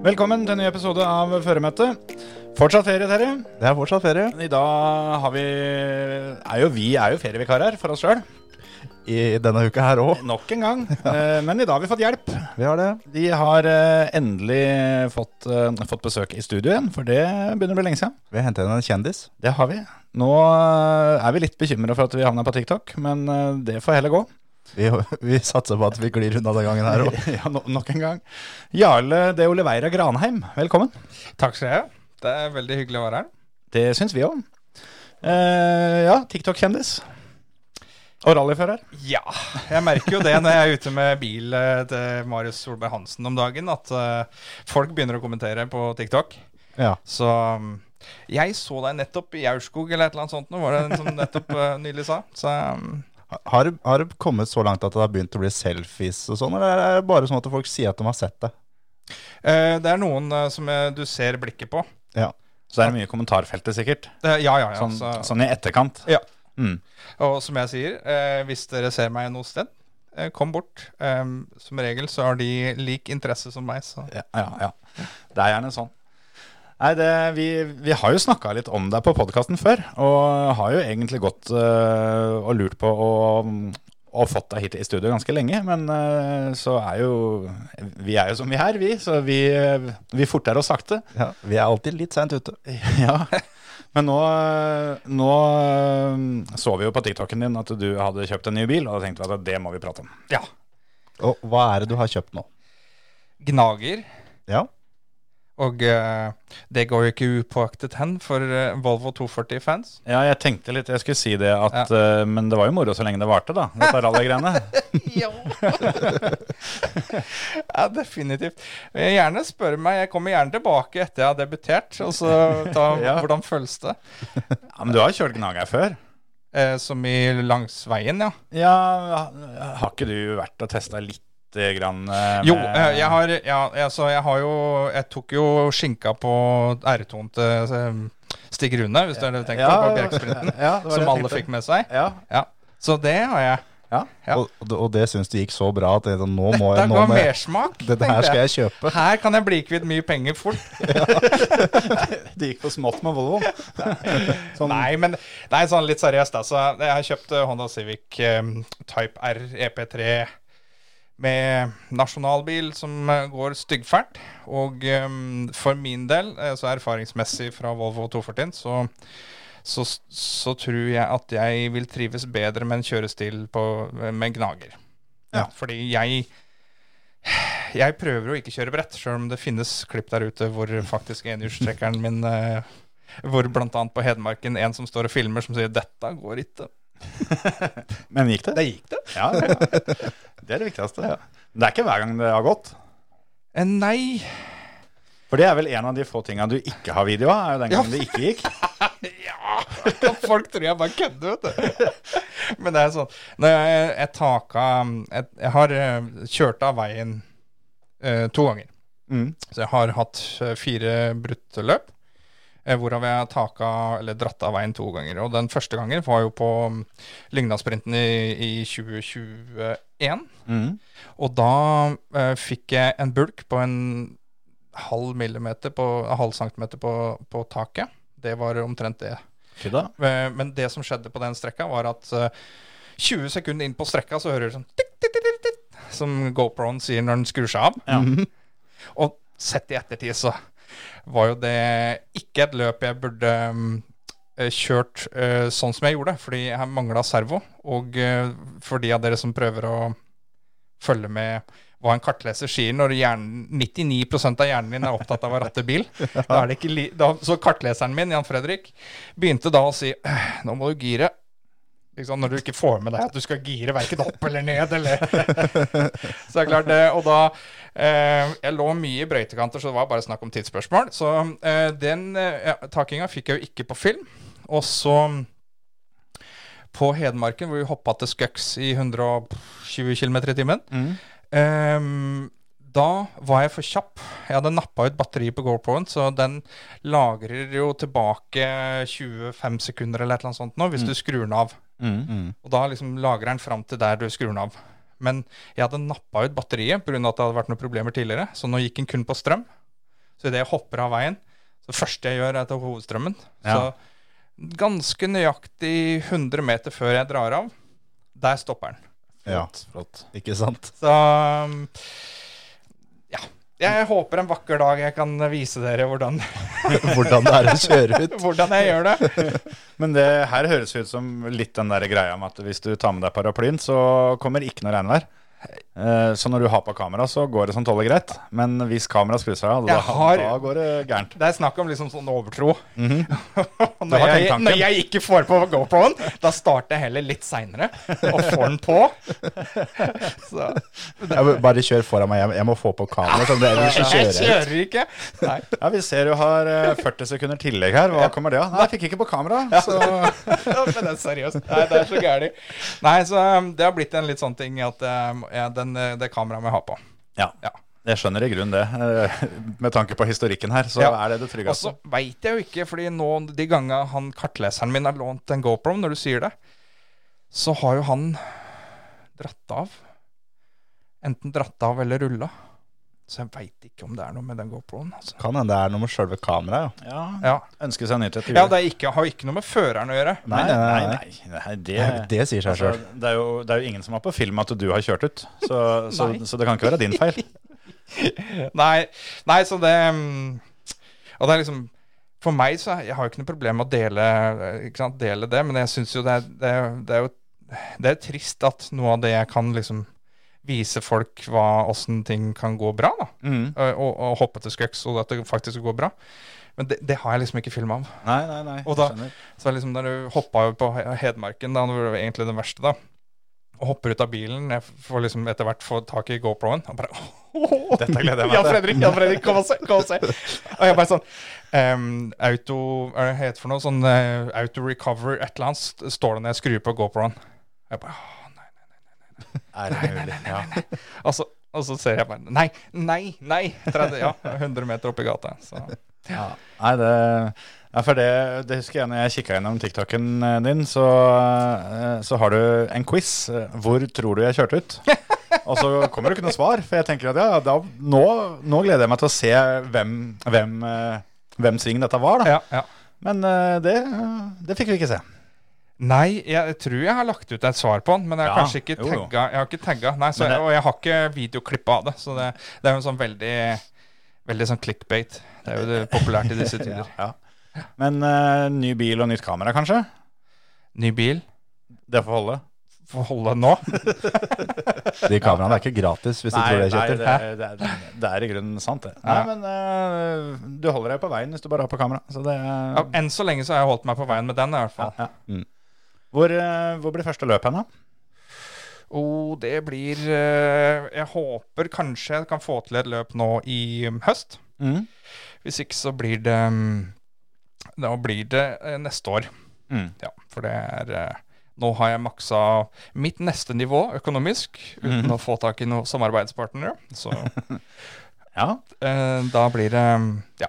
Velkommen til en ny episode av Føremøtet. Fortsatt ferie, Terje. Det er fortsatt ferie. I dag har vi er jo, Vi er jo ferievikarer for oss sjøl. I denne uka her òg. Nok en gang. ja. Men i dag har vi fått hjelp. Vi har det. De har eh, endelig fått, eh, fått besøk i studio igjen, for det begynner å bli lenge siden. Vi har hentet inn en kjendis. Det har vi. Nå eh, er vi litt bekymra for at vi havna på TikTok, men eh, det får heller gå. Vi, vi satser på at vi glir unna den gangen her òg. Ja, no, nok en gang. Jarle de Oliveira Granheim, velkommen. Takk skal jeg ha. Det er veldig hyggelig å være her. Det syns vi òg. Eh, ja, TikTok-kjendis. Og rallyfører. Ja, jeg merker jo det når jeg er ute med bil eh, til Marius Solberg Hansen om dagen, at eh, folk begynner å kommentere på TikTok. Ja. Så um, jeg så deg nettopp i Aurskog eller et eller annet sånt, nå var det en som nettopp eh, nylig sa. Så um, Har, har det kommet så langt at det har begynt å bli selfies og sånn, eller er det bare sånn at folk sier at de har sett det? eh, det er noen eh, som eh, du ser blikket på. Ja. Så er det mye i kommentarfeltet, sikkert. Eh, ja, ja, ja. Sånn, så, sånn i etterkant. Ja. Mm. Og som jeg sier, eh, hvis dere ser meg noe sted, kom bort. Som regel så har de lik interesse som meg, så Ja, ja, ja. Det er gjerne sånn. Nei, det, vi, vi har jo snakka litt om deg på podkasten før, og har jo egentlig gått uh, og lurt på å og fått deg hit i studio ganske lenge, men øh, så er jo Vi er jo som vi er, vi, så vi, vi forter oss sakte. ja. Vi er alltid litt seint ute. Ja. Men nå, nå øh, så vi jo på TikToken din at du hadde kjøpt en ny bil, og da tenkte vi at det må vi prate om. ja. Og hva er det du har kjøpt nå? Gnager. Ja. Og eh, det går jo ikke upåaktet hen for eh, Volvo 240-fans. Ja, jeg tenkte litt, jeg skulle si det, at, øh, men det var jo moro så lenge det varte, da. Dette rallygreiene. ja, definitivt. Jeg Gjerne spør meg. Jeg kommer gjerne tilbake etter jeg har debutert. Og så ta Ja. hvordan føles det. Ja, men du har kjørt Gnager før? Eh, som i langs veien, ja. Ja, har ikke du vært og testa litt grann med... Jo, eh, jeg har, ja, altså, jeg har jo Jeg tok jo skinka på R2-en til eh, Stig Rune, hvis du har tenkt Ja, på, på Bjerksprinten. ja, det som alle fikk med seg. Ja, Ja. Så det har jeg. ja. Ja. Og, og det- syns du gikk så bra at det, nå må Det jeg Dette ga mersmak. Dette her skal jeg. kjøpe. Her kan jeg bli kvitt mye penger fort. Det gikk for smått med Volvo. sånn, Nei, men nei, sånn litt seriøst. Altså, jeg har kjøpt eh, Honda Civic um, Type R EP3 med nasjonalbil som eh, går styggfælt. Og um, for min del, eh, så erfaringsmessig fra Volvo 240, så, så, så tror jeg at jeg vil trives bedre med en kjørestil på, med gnager. Ja. Fordi jeg jeg prøver å ikke kjøre brett, sjøl om det finnes klipp der ute hvor faktisk enhjulstrekkeren min eh, Hvor annet på Hedmarken en som står og filmer, som sier 'dette går ikke'. Men gikk det? Det gikk det. Ja, ja. Det er det viktigste. Men Det er ikke hver gang det har gått. Eh, nei For det er vel en av de få tinga du ikke har video av, er jo den gangen det ikke gikk. Ja, folk tror jeg bare kødder, vet du. Men det er sånn Når jeg, jeg taka jeg, jeg har eh, kjørt av veien uh, to ganger. Mm. Så jeg har hatt fire brutte løp. Eh, Hvorav jeg taka, eller dratt av veien to ganger. Og den første gangen var jo på mm, Lygnasprinten i, i 2021. Mm. Og da eh, fikk jeg en bulk på en halv millimeter på, en halv centimeter på, på taket. Det var omtrent det. Fy. Eh, Men det som skjedde på den strekka, var at eh, 20 sekunder inn på strekka så hører du sånn tikk, tikk, tikk, tikk, tikk, Som GoProen sier når den skrur seg av. Ja. Og sett i ettertid så var jo det ikke et løp jeg burde mm, eh, kjørt eh, sånn som jeg gjorde, fordi jeg mangla servo. Og eh, for de av dere som prøver å følge med hva en kartleser sier når hjernen, 99 av hjernen din er opptatt av å ratte bil. Da er det ikke li da, så kartleseren min, Jan Fredrik, begynte da å si «Øh, Nå må du gire. Sant? Når du ikke får med deg at du skal gire verken opp eller ned. Eller. så det er klart det. Og da eh, Jeg lå mye i brøytekanter, så det var bare snakk om tidsspørsmål. Så eh, den eh, takinga fikk jeg jo ikke på film. Og så på Hedmarken, hvor vi hoppa til Skøks i 120 km i timen. Ehm, da var jeg for kjapp. Jeg hadde nappa ut batteriet på GoPro-en, så den lagrer jo tilbake 25 sekunder eller et eller annet sånt nå, hvis du skrur den av. Mm. Og da liksom lagrer den fram til der du skrur den av. Men jeg hadde nappa ut batteriet pga. at det hadde vært noen problemer tidligere, så nå gikk den kun på strøm. Så idet jeg hopper av veien, så det første jeg gjør, er til hovedstrømmen. Ja. Så ganske nøyaktig 100 meter før jeg drar av, der stopper den. Ja, Flott. ikke sant? Så um. Jeg håper en vakker dag jeg kan vise dere hvordan, Hvordan det er å kjøre ut. hvordan jeg gjør det. Men det her høres ut som litt den der greia med at hvis du tar med deg paraplyen, så kommer ikke noe regnvær. Eh, Så når du har på kamera, så går det som tåler greit. Men hvis kameraet skrur seg av, da, går det gærent. Det er snakk om liksom sånn overtro. Du når, jeg, når jeg ikke får på GoPro-en, da starter jeg heller litt seinere og får den på. Bare kjør foran meg. Jeg, jeg må få på kamera, Sånn jeg kjører ikke. Ja, Vi ser du har eh, 40 sekunder tillegg her. Hva kommer det av? Nei, jeg fikk ikke på kamera. Så men det er seriøst. Nei, det er så gærent. Nei, så um, det har blitt en litt sånn ting at um, ja, den, uh, det kameraet vi har på. ja. Ja. Jeg skjønner i grunnen det. Eh, Med tanke på historikken her, så Ja. er det det tryggeste. Og så veit jeg jo ikke, fordi nå de gangene han kartleseren min har lånt en GoPro, når du sier det, så har jo han dratt av. Enten dratt av eller rulla. Så jeg veit ikke om det er noe med den GoProen. Altså. Kan hende det er noe med sjølve kameraet. Ja. Ja. Ønske seg nytt etter ja, det er ikke, har ikke noe med føreren å gjøre. Nei, nei, nei, nei, nei. nei, det, Det, det sier seg altså, sjøl. det, er jo, det er jo ingen som har på film at du har kjørt ut. Så, så, så det kan ikke være din feil. Nei, nei, så det Og det er liksom For meg så Jeg har jo ikke noe problem med å dele, ikke sant, dele det, men jeg syns jo det er, det, er, det er jo Det er trist at noe av det jeg kan liksom vise folk hva hvordan ting kan gå bra, da. Mm. Og, og, hoppe til skøks, og at det faktisk går bra. Men det, det har jeg liksom ikke film av. Nei, nei, nei. Og da-. Så liksom da du hoppa jo på Hedmarken, da, det var egentlig det verste, da. Og hopper ut av bilen. Jeg får liksom etter hvert få tak i GoPro-en. Og bare Dette gleder jeg meg Jan til. Fredrik, Jan Fredrik, kom og se! Kom og se. Og jeg bare sånn um, Auto Hva er det heter for noe? Sånn uh, auto recover, et eller annet, står det når jeg skrur på GoPro-en. Jeg bare «Åh, nei. Er det mulig? Ja. Og så, og så ser jeg bare Nei, nei, nei! 30, ja, 100 meter opp i gata. Så. Ja. Nei, det, ja, for det, det husker jeg når jeg kikka gjennom TikToken eh, din, så, eh, så har du en quiz. eh, Hvor tror du jeg kjørte ut? Og så kommer det ikke noe svar. For jeg tenker at ja, da, nå, nå gleder jeg meg til å se hvem, hvem, hvem sving dette var. da Ja, ja. Men det, det fikk vi ikke se. Nei, jeg tror jeg har lagt ut et svar på den, men jeg har Ja, kanskje ikke tagga. Jeg har ikke tagga, nei, så det- jeg, og jeg har ikke videoklipp av det. Så det, det er jo en sånn veldig Veldig sånn clickbait. Det er jo det populært i disse tider. Ja. Men uh, ny bil og nytt kamera, kanskje? Ny bil. Det får holde. Får holde nå. De kameraene er ikke gratis, hvis du tror det, Kjetil. det, er- det, er, det er i grunnen sant, det. Nei, Ja. men uh, du holder deg på veien hvis du bare har på kamera. Så det, Ja, enn så lenge så har jeg holdt meg på veien med den, i hvert fall. ja. Mm. Hvor, eh, hvor blir første løp hen, da? Oh, det blir eh, Jeg håper kanskje jeg kan få til et løp nå i um, høst. Mm. Hvis ikke så blir det um, Da blir det eh, neste år. Mm. Ja, for det er Nå har jeg maksa mitt neste nivå økonomisk uten mm. å få tak i noen samarbeidspartnere. Så Ja. da blir det um, Ja.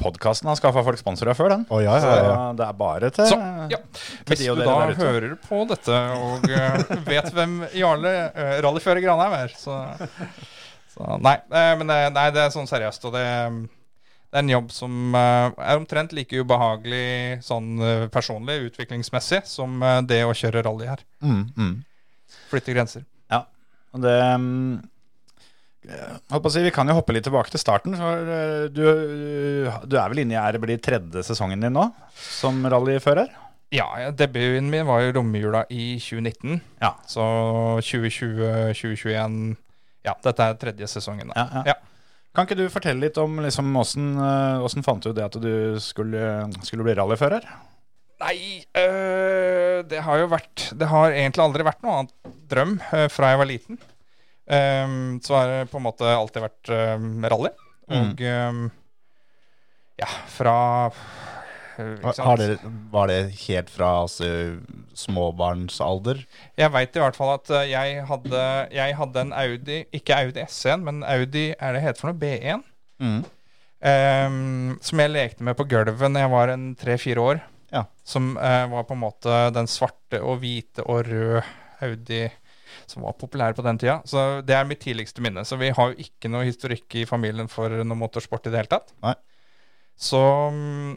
Podkasten har skaffa folk sponsorer før, den. Oh, ja, ja, ja, Så det er bare til Så, ja. til Hvis de du da der ute. hører på dette og uh, vet hvem Jarle uh, rallyfører Granheim er, så, så Nei, eh, men det, nei, det er sånn seriøst. Og det, det er en jobb som eh, er omtrent like ubehagelig sånn eh, personlig, utviklingsmessig, som eh, det å kjøre rally her. Mm, mm. Flytte grenser. Ja. Og det mm, jeg holdt på å si, Vi kan jo hoppe litt tilbake til starten. For eh, du, du er vel inne i er det blir tredje sesongen din nå som rallyfører? Ja, debuten min var jo romjula i 2019. Ja. Så 2020, 2021 Ja, dette er tredje sesongen. Da. Ja, ja. Ja. Kan ikke du fortelle litt om liksom, åssen, eh, åssen fant du det at du skulle, skulle bli rallyfører? Nei, øh, det har jo vært Det har egentlig aldri vært noe annet drøm øh, fra jeg var liten. Ehm, så har det på en måte alltid vært um, rally. Og um, ja, fra? Har dere, var det helt fra altså, småbarnsalder? Jeg veit i hvert fall at øh, jeg hadde, jeg hadde en Audi Ikke Audi S1, men Audi er det heter for noe? B1. Mm. Som jeg lekte med på gulvet når jeg var en tre-fire år. Ja. Som uh, var på en måte den svarte og hvite og røde Audi som var populære på den tida. Så det er mitt tidligste minne. Så vi har jo ikke noe historikk i familien for noe motorsport i det hele tatt. Nei. Så mm,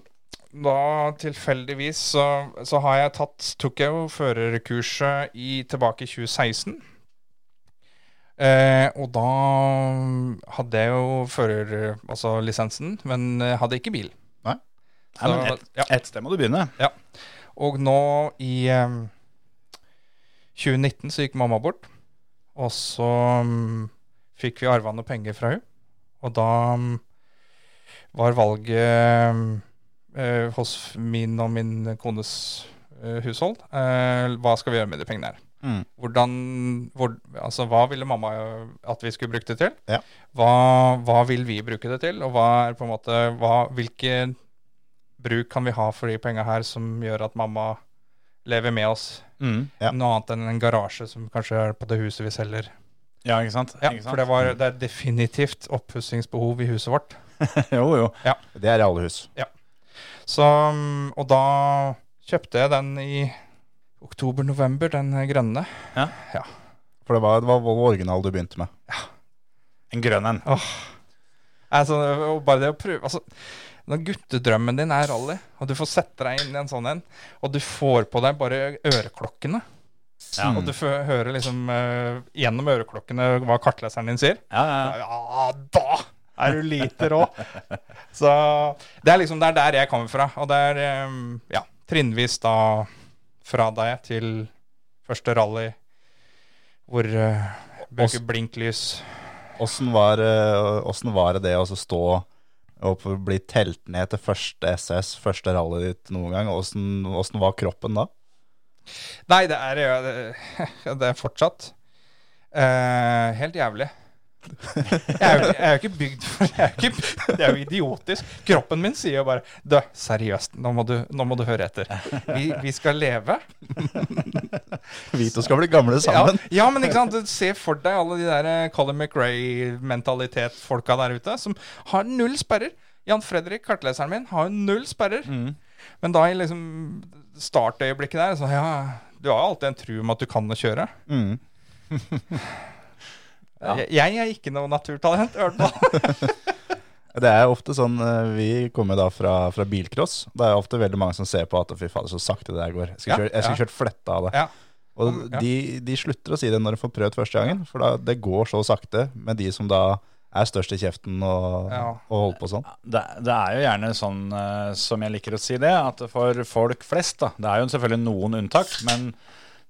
da tilfeldigvis så, så har jeg tatt Tok jeg jo førerkurset i, tilbake i 2016. Eh, og da hadde jeg jo fører, altså lisensen, men hadde ikke bil. Nei. Nei, men et, ja. et sted må du begynne. Ja. Og nå i eh, 2019 så gikk mamma bort. Og så mm, fikk vi arva noe penger fra henne. Og da mm, var valget eh, hos min og min kones eh, hushold eh, Hva skal vi gjøre med de pengene her? Mm. Hvordan, hvor, altså, hva ville mamma at vi skulle bruke det til? Ja. Hva, hva vil vi bruke det til? Og hva er på en måte, hva, hvilke bruk kan vi ha for de penga her som gjør at mamma lever med oss? Mm. Ja. Noe annet enn en garasje som kanskje er på det huset vi selger. Ja, ikke sant? Ja, ikke sant? For det, var, det er definitivt oppussingsbehov i huset vårt. jo, jo. Det er i alle hus. Ja. Så, mm, og da kjøpte jeg den i oktober-november, den grønne. For det var, det var Volvo original du begynte med. Ja. En grønn en. Altså, og bare det å prøve altså, Når guttedrømmen din er rally, og du får sette deg inn i en sånn en, og du får på deg bare øreklokkene Ja. Og du hører høre liksom uh, gjennom øreklokkene hva kartleseren din sier Ja, ja, ja. Da er du lite rå! Så det er liksom det er der jeg kommer fra. Og det er um, ja, trinnvis da fra deg til første rally hvor uh, bruker blinklys Åssen var, eh, var det det å stå og bli telt ned til første SS, første rally ditt noen gang? Åssen var kroppen da? Nei, det er, jo- det, er fortsatt eh, helt jævlig. Jeg er, jo, jeg er jo ikke bygd for jeg er, ikke, Det er jo idiotisk. Kroppen min sier jo bare Du, seriøst, nå må du, nå må du høre etter. Vi, vi skal leve. Vi to skal bli gamle sammen. ja, men ikke sant, ser for deg alle de der eh, Colin McRae-mentalitet-folka der ute, som har null sperrer. Jan Fredrik, kartleseren min, har jo null sperrer. Men da i liksom startøyeblikket der, så ja Du har jo alltid en tru om at du kan å kjøre. Mm. Jeg, jeg er ikke noe naturtalent, i hvert fall. Det er ofte sånn, eh, Vi kommer da fra, fra bilcross. Det er ofte veldig mange som ser på at fy fader, så sakte det der går. Jeg skulle Ja, kjørt, jeg skulle ja. kjørt fletta av det. Ja. Og de, de slutter å si det når de får prøvd første gangen, for da, det går så sakte med de som da er størst i kjeften og, Ja. og holder på sånn. Det, det er jo gjerne sånn, eh, som jeg liker å si det, at for folk flest, da Det er jo selvfølgelig noen unntak, men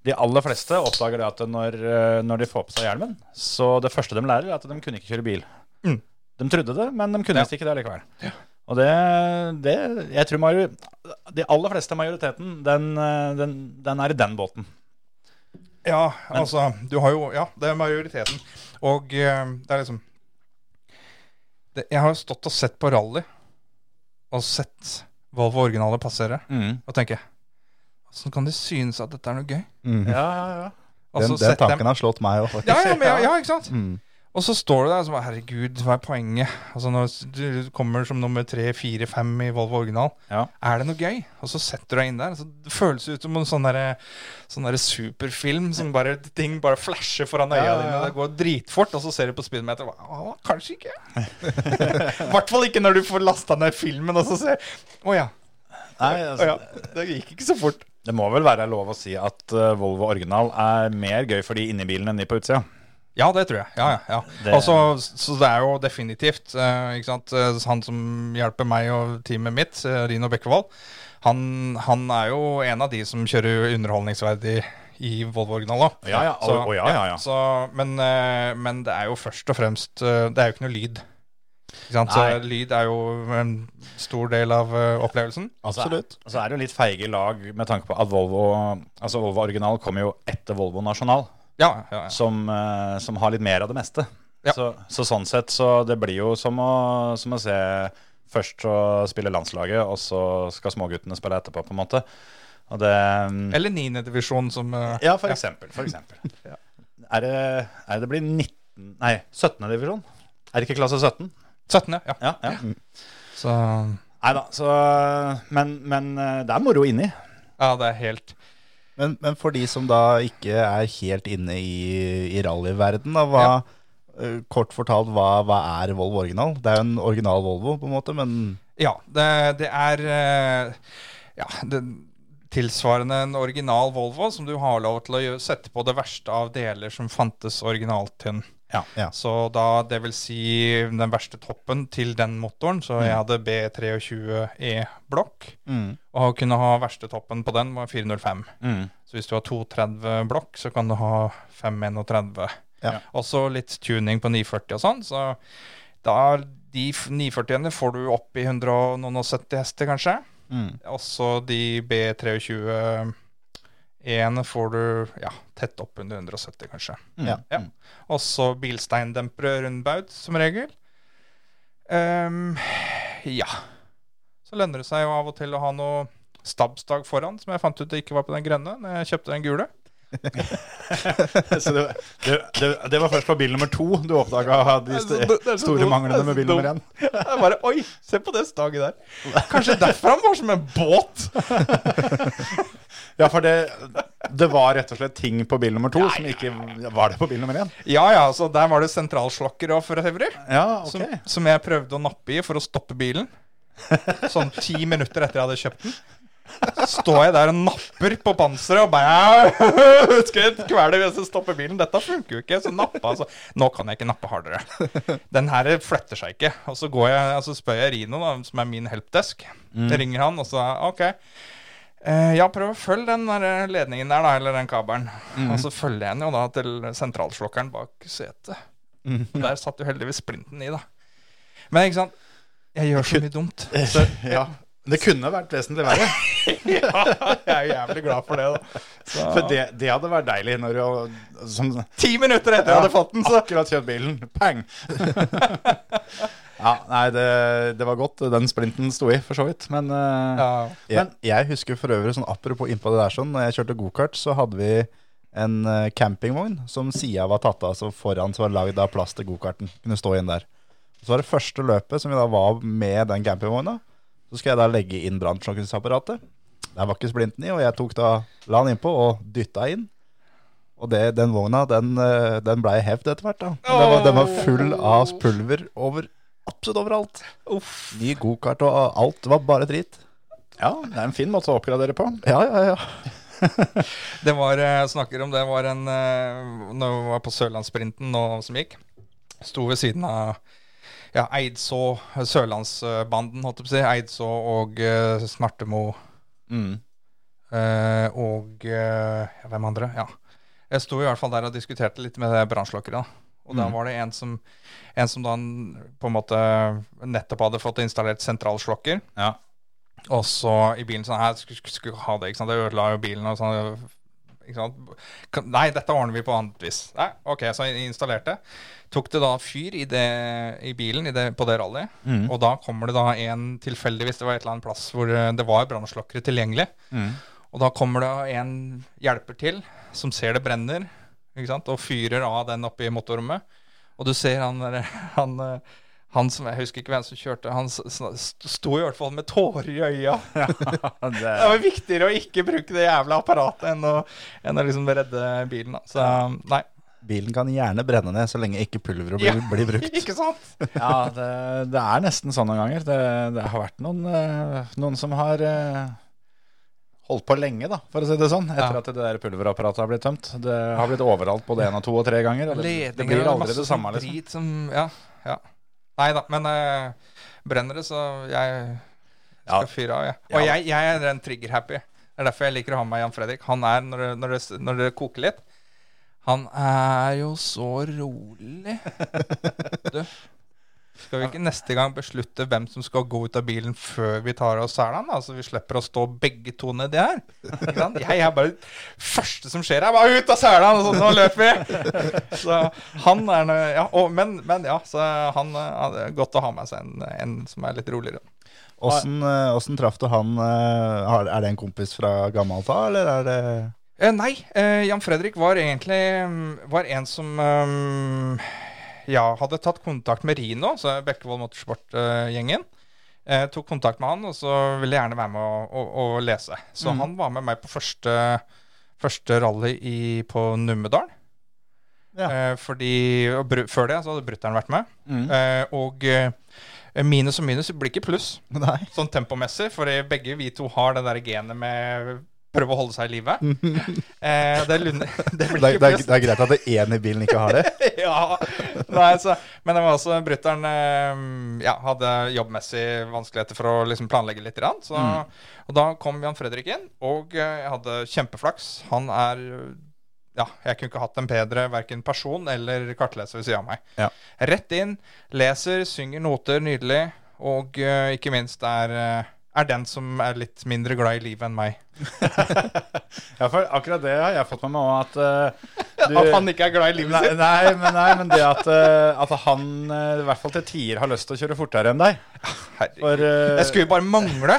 de aller fleste oppdager det at når, eh, når de får på seg hjelmen, så det første de lærer, er at de kunne ikke kjøre bil. Mm. De trodde det, men de kunne Ja. visst ikke det likevel. Og det, det Jeg tror major, de aller fleste majoriteten, den, eh, den, den er i den båten. Ja, altså Du har jo Ja, det er majoriteten. Og eh, det er liksom det, Jeg har jo stått og sett på rally og sett Volvo originale passere og tenker Åssen kan de synes at dette er noe gøy? Mm. Ja, ja, ja. Den, den dem- tanken har slått meg òg, faktisk. Ja, ja, men, ja, ja, ikke sant? Mm. Og så står du der og så Herregud, hva er poenget? Altså Når du kommer som nummer tre, fire, fem i Volvo original, Ja. er det noe gøy? Og så setter du deg inn der. Så det føles ut som en sånn der, sånn der superfilm som bare ting bare flasher foran øya Ja, ja, dine. Det går dritfort, og så ser du på speedometer og bare Å, kanskje ikke. I hvert fall ikke når du får lasta ned filmen og så ser Å ja. Nei, Å altså, ja. Det gikk ikke så fort. Det må vel være lov å si at eh, Volvo original er mer gøy for de inni bilen enn de på utsida. Ja, det tror jeg. Ja, ja, ja. Det- Altså, så det er jo definitivt eh, ikke sant? Eh, Han som hjelper meg og teamet mitt, Rino Bekkevold, han, han er jo en av de som kjører underholdningsverdig i Volvo original òg. Ja, ja, ja, ja, ja. Så, men, men det er jo først og fremst Det er jo ikke noe lyd. Ikke sant? Så Nei. Lyd er jo en stor del av uh, opplevelsen. Absolutt. Og så er det jo litt feige lag med tanke på at Volvo Altså Volvo original kommer jo etter Volvo nasjonal, Ja, ja, ja. som, uh, som har litt mer av det meste. Ja. Så, så sånn sett så det blir jo som å, som å se Først så spiller landslaget, og så skal småguttene spille etterpå, på en måte. Og det Eller niendedivisjon, som uh, Ja, for eksempel. For eksempel. Er det, er det blir 19 Nei, 17. divisjon? Er det ikke klasse 17? 17. Ja. Ja, ja. Så Nei da, så Men, men eh, det er moro inni. ja, det er helt Men, men for de som da ikke er helt inne i, i rallyverden, da, hva, ja. kort fortalt, hva, hva er Volvo original? Det er jo en original Volvo, på en måte, men Ja, det, det er eh, Ja, det tilsvarende en original Volvo som du har lov til å sette på det verste av deler som fantes originalt til den. Ja. Så da, det vil si den verste toppen til den motoren. Så jeg hadde B23E-blokk. mm. Og å kunne ha verste toppen på den var 405. Mm. Så hvis du har 230 blokk, så kan du ha 531. Ja. Også litt tuning på 940 og sånn. Så da de 940-ene får du opp i 170 hester, kanskje. Mm. Også de B23-ene får du ja, tett opp under 170, kanskje. Ja. Ja. Også bilsteindempere rundbaut, som regel. Um, ja. Så lønner det seg jo av og til å ha noe stabsdag foran, som jeg fant ut det ikke var på den grønne når jeg kjøpte den gule. Så det, det, det, var først på bil nummer to du oppdaga de store manglene med bil nummer én. Jeg bare Oi, se på det staget der. Kanskje derfor han var som en båt. Ja, for det, det var rett og slett ting på bil nummer to som ikke var det på bil nummer én. Ja ja, så der var det sentralslokker og for øvrig. Ja, okay. Som, som jeg prøvde å nappe i for å stoppe bilen. Sånn ti minutter etter jeg hadde kjøpt den. Står jeg der og napper på panseret og bare Skal jeg kvele hvis jeg stopper bilen? Dette funker jo ikke. Så nappa altså. Nå kan jeg ikke nappe hardere. Den her fletter seg ikke. Og så går jeg, altså spør jeg Rino, da, som er min helpdesk. Jeg ringer han, og så OK. Uh, ja, prøv å følge den der ledningen der, da, eller den kabelen. Og så følger jeg den jo da til sentralslokkeren bak setet. Mm. Der satt jo heldigvis splinten i, da. Men ikke sant, jeg gjør så mye dumt. Så, Ja. Det kunne vært vesentlig verre. ja, jeg er jævlig glad for det, da. Så, For det, det hadde vært deilig når du som, Ti minutter etter jeg hadde fått den, så akkurat kjørt bilen. Pang! ja, nei, det, det var godt den splinten sto i, for så vidt. Men eh, ja. Jeg, jeg husker for øvrig, sånn apropos innpå det der, sånn, når jeg kjørte gokart, så hadde vi en eh, campingvogn som sida var tatt av, så foran så var lagd av plass til gokarten. Kunne stå inn der. Så var det første løpet som vi da var med den campingvogna. Så skal jeg da legge inn brannslukningsapparatet. Der var ikke splinten i, og jeg tok da, la den innpå og dytta inn. Og det, den vogna, den, eh, den blei hevd etter hvert. da. Den var, den var full av pulver over absolutt overalt. Uff. Ny gokart og alt. Det var bare drit. ja, det er en fin måte å oppgradere på. Ja, ja, ja. Det var, jeg snakker om det var en eh, Når vi var på Sørlandssprinten nå som gikk, sto ved siden av ja, Eidså, Sørlandsbanden, holdt jeg på å si. Eidså og uh, Smartemo Mm. Uh, og uh, hvem andre? Ja. Jeg sto i hvert fall der og diskuterte litt med brannslokkere. Og da var det en som, en som da på en måte nettopp hadde fått installert sentralslokker. Ja. Og så i bilen sånn her, skulle, skulle- skulle ha det, ikke sant. Det ødela jo bilen og sånn. Kan- Nei, dette ordner vi på annet vis. Nei, ok, så jeg installerte. Tok det da fyr i, det, i bilen i det, på det rallyet. Mm. Og da kommer det da en tilfeldigvis, det var et eller annet plass hvor eh, det var brannslokkere tilgjengelig. Mm. Og da kommer det en hjelper til som ser det brenner, og fyrer av den oppe i motorrommet. Og du ser han, han, eh, han som Jeg husker ikke hvem som kjørte. Han sto i hvert fall med tårer i øya. Det, Det var viktigere å ikke bruke det jævla apparatet enn å, enn å liksom redde bilen. Da. Så nei. Bilen kan gjerne brenne ned så lenge ikke pulveret blir, Ja. blir brukt. Ikke sant? ja, det, det er nesten sånn noen ganger. Det, det har vært noen, eh, noen som har eh, holdt på lenge, da, for å si det sånn, etter Ja. at det der pulverapparatet har blitt tømt. Det har blitt overalt både én og to og tre ganger. og Det, blir aldri det samme, sånn liksom. drit Som, ja, ja. Nei da, men uh, brenner det, så jeg skal Ja. fyre av, jeg. Og Ja. jeg, jeg er den trigger-happy. Det er derfor jeg liker å ha med Jan Fredrik. Han er, når det, når det, når det koker litt Han er jo så rolig. Du. Skal vi ikke neste gang beslutte hvem som skal gå ut av bilen før vi tar oss selene? da? Så vi slipper å stå begge to nedi her. Jeg er bare første som skjer, er bare ut av selene! Og så nå løper vi! Så han er ja, og, men, men ja, så han hadde er godt å ha med seg en, en som er litt roligere. Åssen eh, åssen traff du han? eh, Er det en kompis fra gammelt av, eller er det Eh, nei, eh, Jan Fredrik var egentlig mm, var en som mm, ja, hadde tatt kontakt med Rino, så Bekkevold Motorsport-gjengen. Eh, tok kontakt med han, og så ville jeg gjerne være med å, å, å lese. Så han var med meg på første, første rally i, på Numedal. Ja. Eh, fordi Før det så hadde brutter'n vært med. Mm. Eh, og eh, minus og minus blir ikke pluss Nei. sånn tempomessig, for begge vi to har det der genet med prøve å holde seg i live. eh, det, det Det, det, er, greit at det én i bilen ikke har det. ja. Nei, så, men det var også brutter'n eh, ja, hadde jobbmessig vanskeligheter for å liksom planlegge litt. Så, mm. Og da kom Jan Fredrik inn, og eh, jeg hadde kjempeflaks. Han er ja, jeg kunne ikke hatt en bedre verken person eller kartleser ved siden av meg. Ja. Rett inn, leser, synger noter nydelig, og uh, ikke minst er, eh, er den som er litt mindre glad i livet enn meg. Ja, for akkurat det har jeg fått med meg òg, at uh, du At han ikke er glad i livet sitt. nei, men, nei, men det at, uh, at han uh, i hvert fall til tider har lyst til å kjøre fortere enn deg. Herregud. For, Jeg skulle jo bare mangle.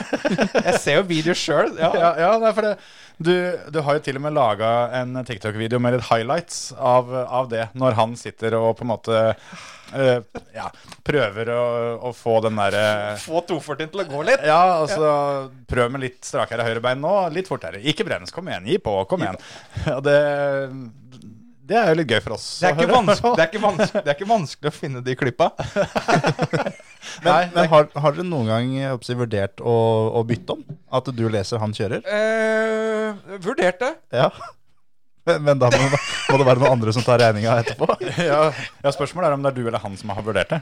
Jeg ser jo videoer sjøl. Ja. ja, ja, det er for det. Du, du har jo til og med laga en TikTok-video med litt highlights av, av det, når han sitter og på en måte uh, ja, prøver å, å få den derre Få 240 til å gå litt. ja, altså Prøv med litt strakere høyrebein nå, litt fortere. Ikke brems, kom igjen, gi på, kom igjen. Ja, det, det er jo litt gøy for oss. Det er, ikke vanskelig, det, er ikke vanskelig, det er ikke vanskelig å finne de klippa. Men, men har, har dere noen gang si, vurdert å, å bytte om? At du leser, han kjører? Eh, det Ja. Men, men da må, må det være noen andre som tar regninga etterpå? Ja, ja, Spørsmålet er om det er du eller han som har vurdert det.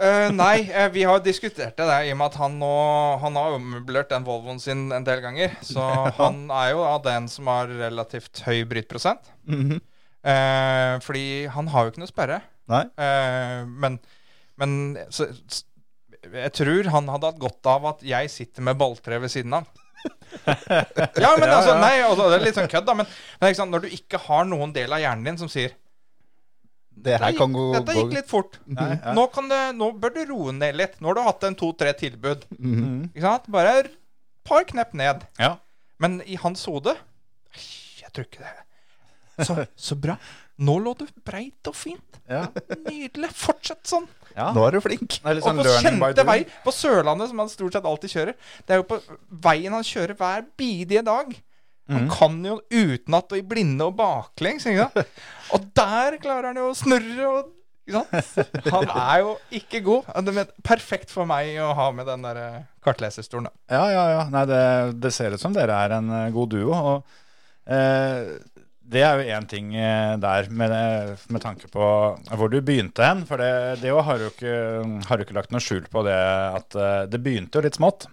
Uh, nei, eh, vi har diskutert det der, i og med at han nå Han har ommøblert den Volvoen sin en del ganger. Så han er jo av den som har relativt høy brytprosent. Mm -hmm. uh, fordi han har jo ikke noe sperre. Nei? Eh, men men så, jeg tror han hadde hatt godt av at jeg sitter med balltre ved siden av. ja, men altså, nei, altså, det er litt sånn kødd, da. Men, men ikke sant, når du ikke har noen del av hjernen din som sier Det her kan gå, Dette gikk litt fort. Nei, ja. Nå, kan det, nå bør du roe ned litt. Nå har du hatt en to-tre tilbud. Mhm. Ikke sant? Bare et par knepp ned. Ja. Men i hans hode Jeg tror ikke det. Så, så bra. Nå lå du breit og fint. Ja. Nydelig. Fortsett sånn. Ja. Nå er du flink. Er litt Og sånn på kjente vei på Sørlandet, som han stort sett alltid kjører. Det er jo på veien han kjører hver bidige dag. Han Han kan jo utenat og i blinde og baklengs. Ikke sant? Og der klarer han jo å snurre. Og, ikke sant? Han er jo ikke god. Det er perfekt for meg å ha med den der eh, kartleserstolen. Ja, ja, ja. Nei, det, det ser ut som dere er en eh, god duo. Og eh, det er jo én ting eh, der med, med tanke på hvor du begynte hen. For det, det har jo ikke, har du ikke lagt noe skjul på det at eh, det begynte jo litt smått.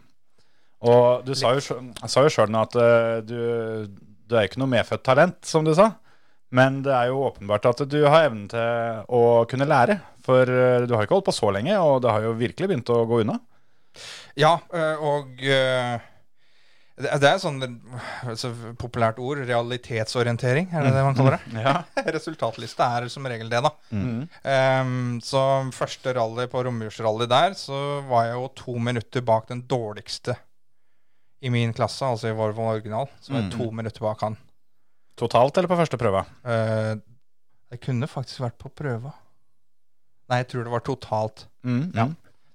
Og du sa jo, sa jo sjøl nå at eh, du, du er ikke noe medfødt talent, som du sa. Men det er jo åpenbart at du har evnen til å kunne lære. For eh, du har ikke holdt på så lenge, og det har jo virkelig begynt å gå unna. Ja, og det det er sånn altså, populært ord. Realitetsorientering, er det det man kaller det? Ja. Resultatliste er som regel det, da. Mm. Um, så første rally på romjulsrally der, så var jeg jo to minutter bak den dårligste i min klasse, altså i Volvo original. Så var jeg to minutter bak han. Totalt eller på første prøve? Uh, jeg kunne faktisk vært på prøva. Nei, jeg tror det var totalt. Mm, ja.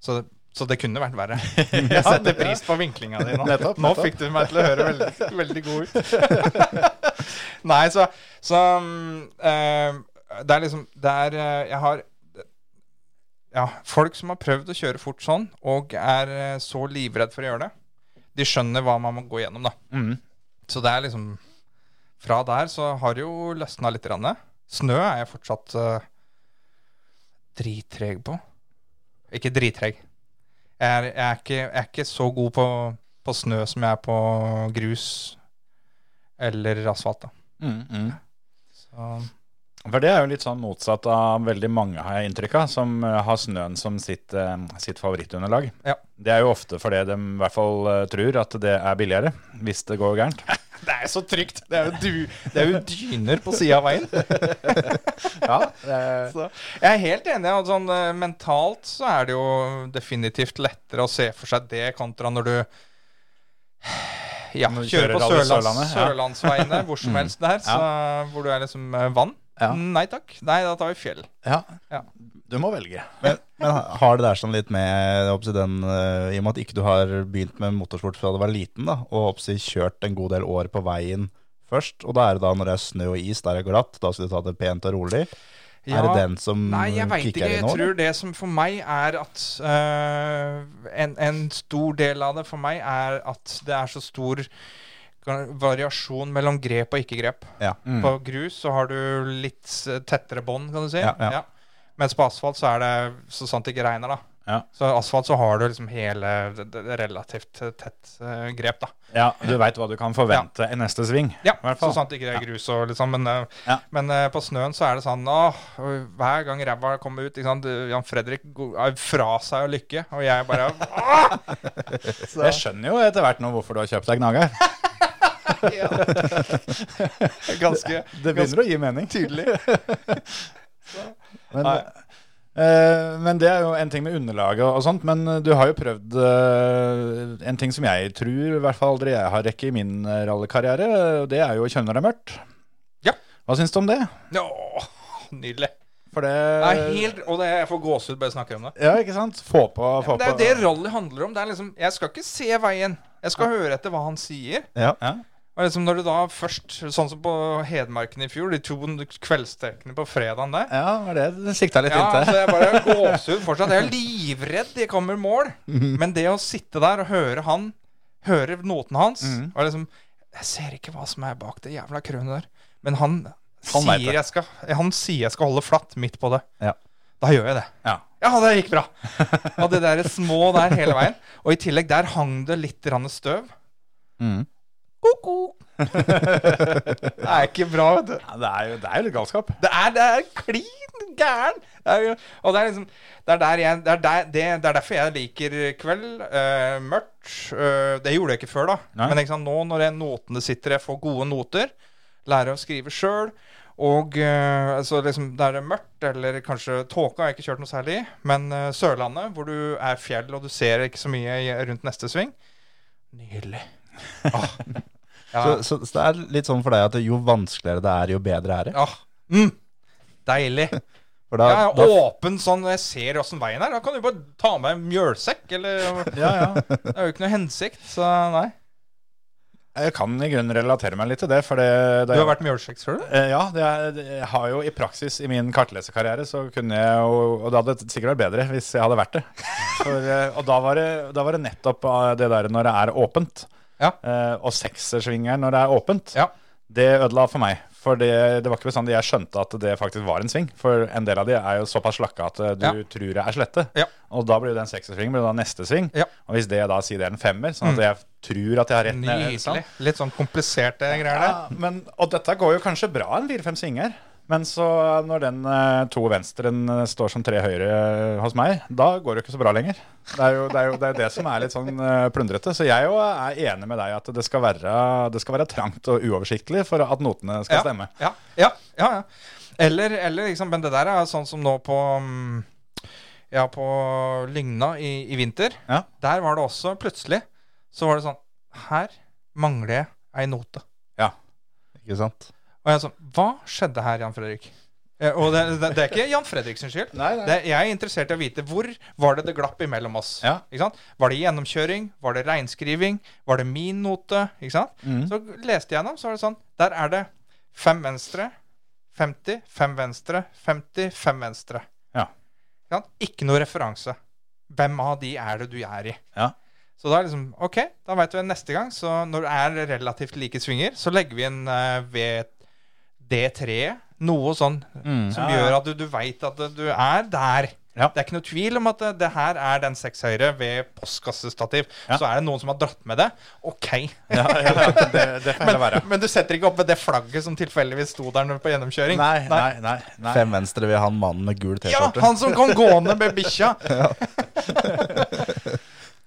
Så, så det kunne vært verre. Jeg setter pris på vinklinga di nå. Nettopp, Nå fikk du meg til å høre veldig, veldig god ut. Nei, så, så eh, Det er liksom Det er eh, Jeg har Ja, folk som har prøvd å kjøre fort sånn, og er eh, så livredd for å gjøre det, de skjønner hva man må gå gjennom, da. Mm. Så det er liksom Fra der så har det jo løsna litt. Rann. Snø er jeg fortsatt uh, drittreg på. Ikke drittreg. Jeg er, jeg, er ikke, jeg er ikke så god på, på snø som jeg er på grus eller asfalt. da Mm, mm. Så For det er jo litt sånn motsatt av veldig mange, har jeg inntrykk av, som eh, har snøen som sitt, eh, sitt favorittunderlag. Ja. Det er jo ofte fordi de i hvert fall eh, tror at det er billigere, hvis det går gærent. Det er så trygt! Det er jo, du, det er jo dyner på sida av veien. Ja, er, Så jeg er helt enig. at Sånn, eh, mentalt så er det jo definitivt lettere å se for seg det kontra når du ja, Når du kjører på kjører Rally Sørlands, sørlandsveiene hvor som helst der, så, hvor du er liksom eh, vann. Ja. Nei takk. Nei, da tar vi fjell. ja. Ja. Du må velge. Men, men har det der sånn litt med den, eh, I og med at ikke du har begynt med motorsport fra du var liten, da, og oppsi, kjørt en god del år på veien først, og da er det da når det er snø og is, der er glatt, da skal du ta det pent og rolig. Ja, er det den som Nei, jeg veit ikke. kicker Jeg inn nå? tror det som for meg er at uh, en, en stor del av det for meg er at det er så stor variasjon mellom grep og ikke-grep. Ja. På grus så har du litt tettere bånd, kan du si. Ja, ja. Mens på asfalt så er det så sant det ikke regner, da. Ja. Så asfalt så har du liksom hele det, det relativt tett uh, grep, da. Ja, du veit hva du kan forvente i neste sving. Ja, så sant det ikke er grus og liksom, men, eh, Ja. men uh, på snøen så er det sånn åh, Hver gang ræva kommer ut ikke sant? Jan Fredrik er fra seg av lykke, og jeg bare! Jeg skjønner jo etter hvert nå hvorfor du har kjøpt deg gnager. Ganske Det begynner å gi mening. tydelig. Men, eh, men det er jo en ting med underlaget og sånt. Men du har jo prøvd uh, en ting som jeg tror i hvert fall aldri jeg har rekke i min eh, rallykarriere. Det er jo å kjøre når det er mørkt. Ja. Hva syns du om det? Åh, nydelig. For det Det er helt, og det, jeg får gåsehud bare jeg snakker om det. Ja, ikke sant? Få på, få Det er på. det rally handler om. Det er liksom, Jeg skal ikke se veien. Jeg skal høre etter hva han sier. Ja. Ja. Og liksom når du da først, Sånn som på Hedmarken i fjor, de to kveldstrekkene på fredagen der. ja, var det det sikta litt Ja, inn altså til. jeg bare gåsehud fortsatt. Jeg er livredd de kommer mål. Men det å sitte der og høre han, høre noten hans Mhm. og liksom Jeg ser ikke hva som er bak det jævla krønet der. Men han, Han sier jeg skal Han sier jeg skal holde flatt midt på det. Ja. Da gjør jeg det. Ja. Ja, det gikk bra. Og det der små der hele veien. Og i tillegg, der hang det litt støv. Mm. Ko-ko. det er ikke bra, vet du. Ja, det, er jo, det er jo litt galskap. Det er, det er klin gæren. Det er, jo- og det er liksom det er, der jeg, det, er der, det, det er derfor jeg liker kveld. eh, mørkt. eh, det gjorde jeg ikke før, da. Nei. Men liksom, nå når jeg, notene sitter, jeg får gode noter, lærer å skrive sjøl. Og eh, altså liksom, der det er mørkt, eller kanskje tåka har jeg ikke kjørt noe særlig i. Men Sørlandet, hvor du er fjell og du ser ikke så mye rundt neste sving Nydelig. Ah. Ja. Så, så, så det er litt sånn for deg at jo vanskeligere det er, jo bedre er det? Ja. Mm. Deilig. For da, jeg er da åpen sånn når jeg ser åssen veien er. Da kan du bare ta med en mjølsekk. Eller Ja, ja. Det er jo ikke noe hensikt, så nei. Jeg kan i grunnen relatere meg litt til det. For det, Du har vært mjølsekk, før? du? Eh, Ja, det er, jeg har jo i praksis i min kartleserkarriere så kunne jeg jo Og det hadde sikkert vært bedre hvis jeg hadde vært det. For, eh, og da var det, da var det nettopp eh, det der når det er åpent, Ja. eh, og seksersvingeren når det er åpent, Ja. det ødela for meg. For det, det var ikke bestandig jeg skjønte at det faktisk var en sving. For en del av de er jo såpass slakka at eh, du Ja. tror det er slette. Ja. Og da blir jo den seksersvingen blir da neste sving. Ja. Og hvis det da sier det er en femmer, sånn at jeg tror at jeg har rett ned sånn. Nydelig. Litt sånn kompliserte greier der. Ja, men, og dette går jo kanskje bra en fire-fem svinger. Men så når den eh, to venstren eh, står som tre høyre eh, hos meg, da går det ikke så bra lenger. Det er jo det, er jo, det, er det som er litt sånn eh, plundrete. Så jeg jo er enig med deg at det skal, være, det skal være trangt og uoversiktlig for at notene skal Ja. stemme. Ja, ja, ja, ja. Eller, eller liksom, men det der er sånn som nå på mm, Ja, på Lygna i, i vinter. Ja. Der var det også plutselig Så var det sånn Her mangler jeg ei note. Ja, Ikke sant? Og jeg sånn Hva skjedde her, Jan Fredrik? Eh, Og det, det, det er ikke Jan Fredrik sin skyld. Nei, Det, jeg er interessert i å vite hvor var det det glapp imellom oss. Ja. Ikke sant? Var det gjennomkjøring? Var det reinskriving? Var det min note? Ikke sant? Mhm. Så leste jeg gjennom, så var det sånn Der er det fem venstre, 50, fem venstre, 50, fem venstre. Ja. Ikke, sant? ikke noe referanse. Hvem av de er det du er i? Ja. Så da er liksom OK, da veit vi neste gang. Så når det er relativt like svinger, så legger vi inn uh, ved D3 noe sånn Mm. som Ja, gjør at du, du veit at du er der. Ja. Det er ikke noe tvil om at det, det her er den seks høyre ved postkassestativ. Ja. Så er det noen som har dratt med det. Ok. Ja, det, det men. Men du setter ikke opp ved det flagget som tilfeldigvis sto der når- på gjennomkjøring? Nei, nei, nei. nei. Fem venstre ved han mannen med gul T-skjorte. Ja, han som kom gående med bikkja.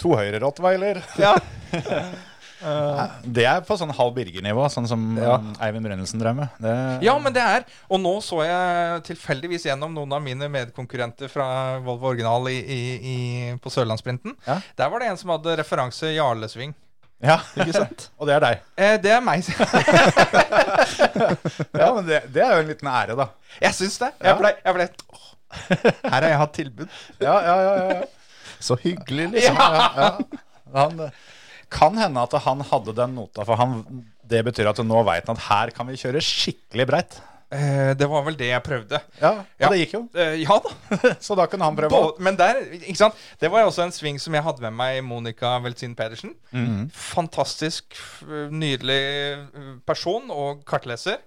To høyre rottweiler. Ja. Det er på sånn halv Birger-nivå, sånn som Ja. Eivind Brynildsen drev med. Det, ja, men det er Og nå så jeg tilfeldigvis gjennom noen av mine medkonkurrenter fra Volvo Original i, i, i, på Sørlandssprinten. Ja. Der var det en som hadde referanse Jarlesving. ja, ikke sant? Og det er deg. Eh, det er meg. Ja, men det, det er jo en liten ære, da. Jeg syns det. Jeg ble, jeg ble åh, Her har jeg hatt tilbud. Ja, ja, ja, ja, ja. Så hyggelig, liksom. ja, ja. Han, kan hende at han hadde den nota, for han, det betyr at nå veit han at her kan vi kjøre skikkelig breit. Eh, det var vel det jeg prøvde. Ja, og Ja. det gikk jo. Eh, ja da. Så da kunne han prøve. òg. men der, ikke sant? Det var jo også en sving som jeg hadde med meg Monica Weltzin Pedersen. Fantastisk, nydelig eh, person og kartleser.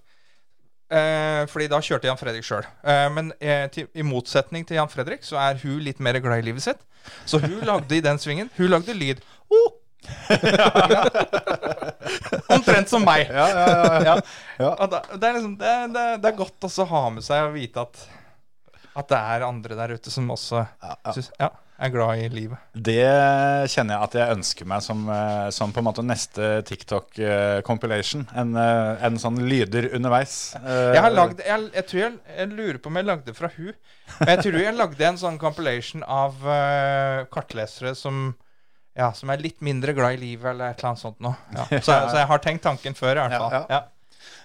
Eh, fordi da kjørte Jan Fredrik sjøl. Eh, men eh, til, i motsetning til Jan Fredrik så er hun litt mer glad i livet sitt. Så hun lagde i den svingen Hun lagde lyd. Oh! Omtrent som meg. Ja, ja, ja, det, er liksom, det, det, det er godt også å ha med seg og vite at, at det er andre der ute som også synes, ja, er glad i livet. Det kjenner jeg at jeg ønsker meg som, eh, som på en måte neste TikTok-compilation. En, eh, en sånn lyder underveis. Eh, Jeg har lagd, jeg, jeg tror jeg, jeg lurer på om jeg lagde fra hun. Men jeg tror jeg lagde en sånn compilation av uh, kartlesere som ja, som er litt mindre glad i livet, eller et eller annet sånt noe. Ja. Så, så jeg har tenkt tanken før, i hvert fall. ja. Ja.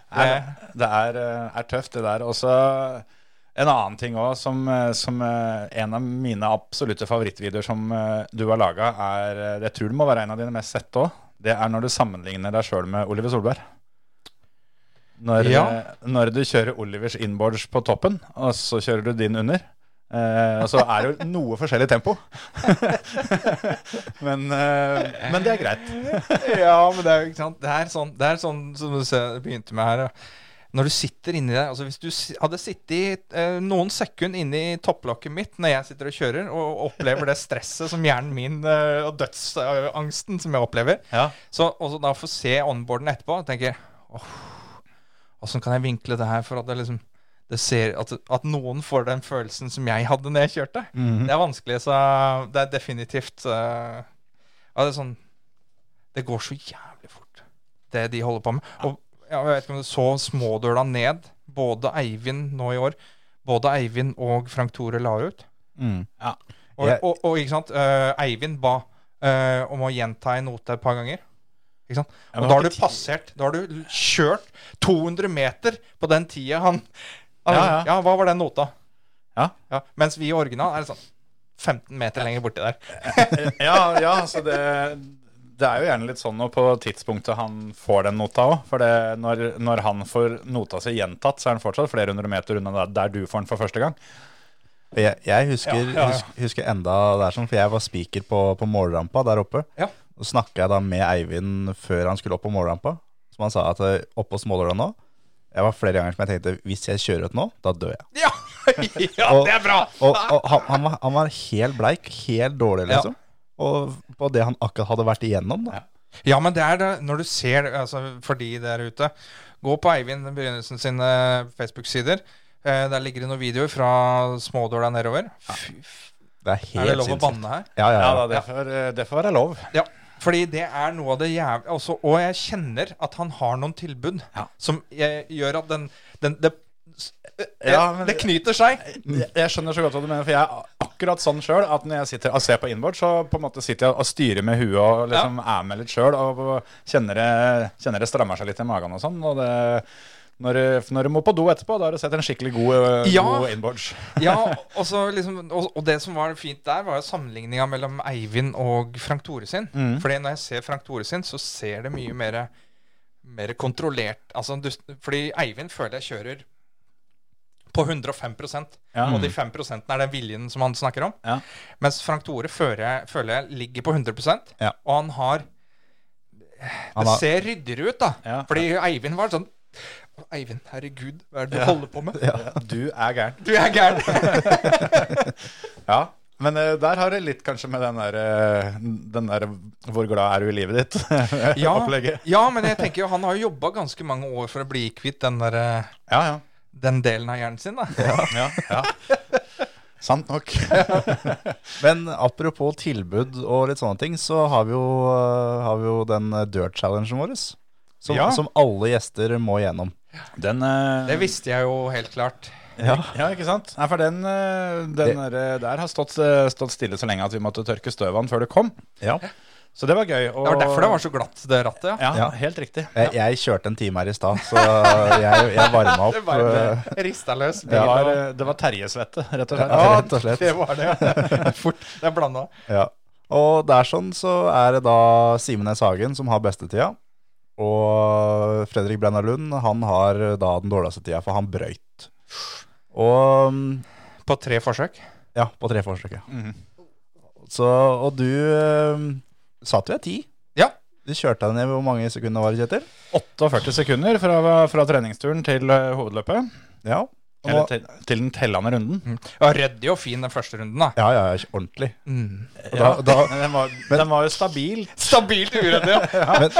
Nei, det er, eh, er tøft, det der. Også en annen ting òg, som, eh, som eh, en av mine absolutte favorittvideoer som eh, du har laga, er eh, Jeg tror det må være en av dine mest sette òg. Det er når du sammenligner deg sjøl med Oliver Solberg. Når, eh, når du kjører Olivers inboards på toppen, og så kjører du din under. Eh, og så er det jo noe forskjellig tempo. men, eh, men det er greit. ja, men det er jo ikke sant Det er sånn, det er sånn som du begynte med her. Når du sitter inni der altså Hvis du hadde sittet eh, noen sekunder inni topplokket mitt når jeg sitter og kjører, og opplever det stresset som hjernen min og dødsangsten som jeg opplever, Ja. så også da få se onboarden etterpå og tenker åh, Åssen kan jeg vinkle det her for at det liksom ser, at, at noen får den følelsen som jeg hadde når jeg kjørte? Det er vanskelig, så det er definitivt uh, ja, det er sånn Det går så jævlig fort, det de holder på med. Og ja, jeg vet ikke om du så smådøla ned. Både Eivind nå i år Både Eivind og Frank Tore la ut. Mm. Og, og, og ikke sant, uh, Eivind ba uh, om å gjenta en note et par ganger. Ikke sant? Og da har har du passert Da har du kjørt 200 meter på den tida han Ja, ja, ja. ja, hva var den nota? Ja. Mens vi i original er sånn 15 meter lenger borti der. ja, ja, så det, det er jo gjerne litt sånn nå på tidspunktet han får den nota òg. For det, når, når han får nota si gjentatt, så er han fortsatt flere hundre meter unna der, der du får den for første gang. Jeg, jeg husker, Ja, ja, ja. Husker, husker enda der sånn, for jeg var speaker på, på målrampa der oppe. Ja. Og snakka jeg da med Eivind før han skulle opp på målrampa. Som han sa at oppe hos målerne nå Jeg var flere ganger som jeg tenkte hvis jeg kjører ut nå, da dør jeg. Ja, ja Og- det er bra! Og, og han, han, var, han var helt bleik, helt dårlig, Ja. liksom. Og på det han akkurat hadde vært igjennom. da Ja, men det er det når du ser det, altså For de der ute Gå på Eivind Begynnelsen sine Facebook-sider. Eh, der ligger det noen videoer fra smådåla nedover. Fy, Det er helt er det lov å banne her? Ja, ja, Ja, ja. da, det, får, det får være lov. Ja. Fordi det er noe av det jævlig også, Og jeg kjenner at han har noen tilbud Ja. som eh, gjør at den, den det, eh, Ja, men- det knyter seg. Jeg, jeg skjønner så godt hva du mener, for jeg er akkurat sånn sjøl at når jeg sitter og ser på inboard, så på en måte sitter jeg og styrer med huet og liksom er med litt sjøl og kjenner det, kjenner det strammer seg litt i magen og sånn. Og det, når, du- når du må på do etterpå, da har du sett en skikkelig god, Ja. god inboards. Ja, og, så liksom, og, og det som var fint der, var sammenligninga mellom Eivind og Frank Tore sin. Mm. Fordi når jeg ser Frank Tore sin, så ser det mye mer, mer kontrollert altså, du, Fordi Eivind føler jeg kjører på 105 Ja. Og de 5% er den viljen som han snakker om. Ja. Mens Frank Tore føler jeg, føler jeg ligger på 100 Ja. Og han har Det ser ryddigere ut, da. Ja. Fordi Eivind var sånn Eivind, herregud, hva er det du holder på med? Du er gæren. Du er gæren! Ja. Men eh, der har det litt kanskje med den der, eh, den der 'hvor glad er du i livet ditt' Ja, opplegget. ja, men jeg tenker jo han har jo jobba ganske mange år for å bli kvitt den, der, eh, Ja, ja. den delen av hjernen sin. da. ja, ja. Sant nok. Men apropos tilbud og litt sånne ting, så har vi jo, har vi jo den dirt-challengen vår. Som, Ja. som alle gjester må gjennom. Den uh, Det visste jeg jo helt klart. Ja, ikke sant? Nei, for den, eh, den Det- der, der har stått, eh, stått stille så lenge at vi måtte tørke støv av den før det kom. Ja. Så det var gøy. Og, Det var derfor det var så glatt, det rattet. ja. Ja, Ja. helt riktig. Jeg, jeg kjørte en time her i stad, så jeg, jeg varma opp. Det var rista løs. Det var, eh, det var Terjesvette, rett og slett. Ja, rett og slett. Det var det, ja. Fort. Det er blanda. Ja. Og der sånn så er det da Simen S. Hagen som har bestetida. Og Fredrik Brenna Lund, han har da den dårligste tida, for han brøyt. Og mm, På tre forsøk. ja, på tre forsøk. ja. Mhm. Så, og du øh, satt jo i ti. Ja. Du kjørte deg ned hvor mange sekunder var det, Kjetil? 48 sekunder fra, fra treningsturen til eh, hovedløpet. Ja. Eller til, til den tellende runden. Ja, Ryddig og fin den første runden, da. ja, ja, ordentlig. Mm. Da, da, Men den, var, den var jo stabil. Stabilt uryddig, ja. men,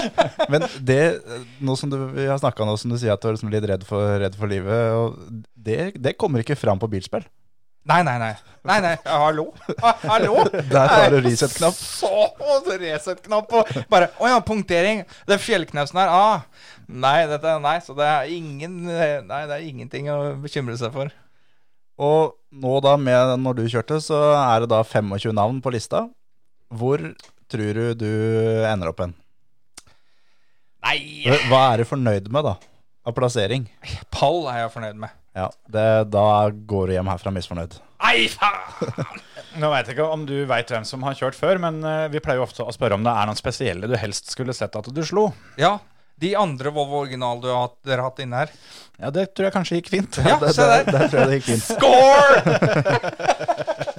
men det, nå som du, vi har snakka nå som du sier at du er liksom litt redd for, redd for livet, og det, det kommer ikke fram på bilspill. Nei, nei, nei. nei, nei. Hallo? Ha, hallo? Der har du reset-knapp. Så reset-knapp og bare Å ja, punktering. Den fjellknausen her. Ah, nei, dette, nei, så det er ingen Nei, det er ingenting å bekymre seg for. Og nå da, med når du kjørte, så er det da 25 navn på lista. Hvor tror du du ender opp hen? Nei! Hva er du fornøyd med, da? Av plassering? Pall er jeg fornøyd med. Ja, det, da går du hjem herfra misfornøyd. Nei, faen! Nå vet jeg ikke om du vet hvem som har kjørt før, men eh, vi pleier jo ofte å spørre om det er noen spesielle du helst skulle sett at du slo. Ja, de andre Volvo original du har dere har hatt inne her. Ja, det tror jeg kanskje gikk fint. Ja, det, se der. der, tror jeg det gikk fint. Score!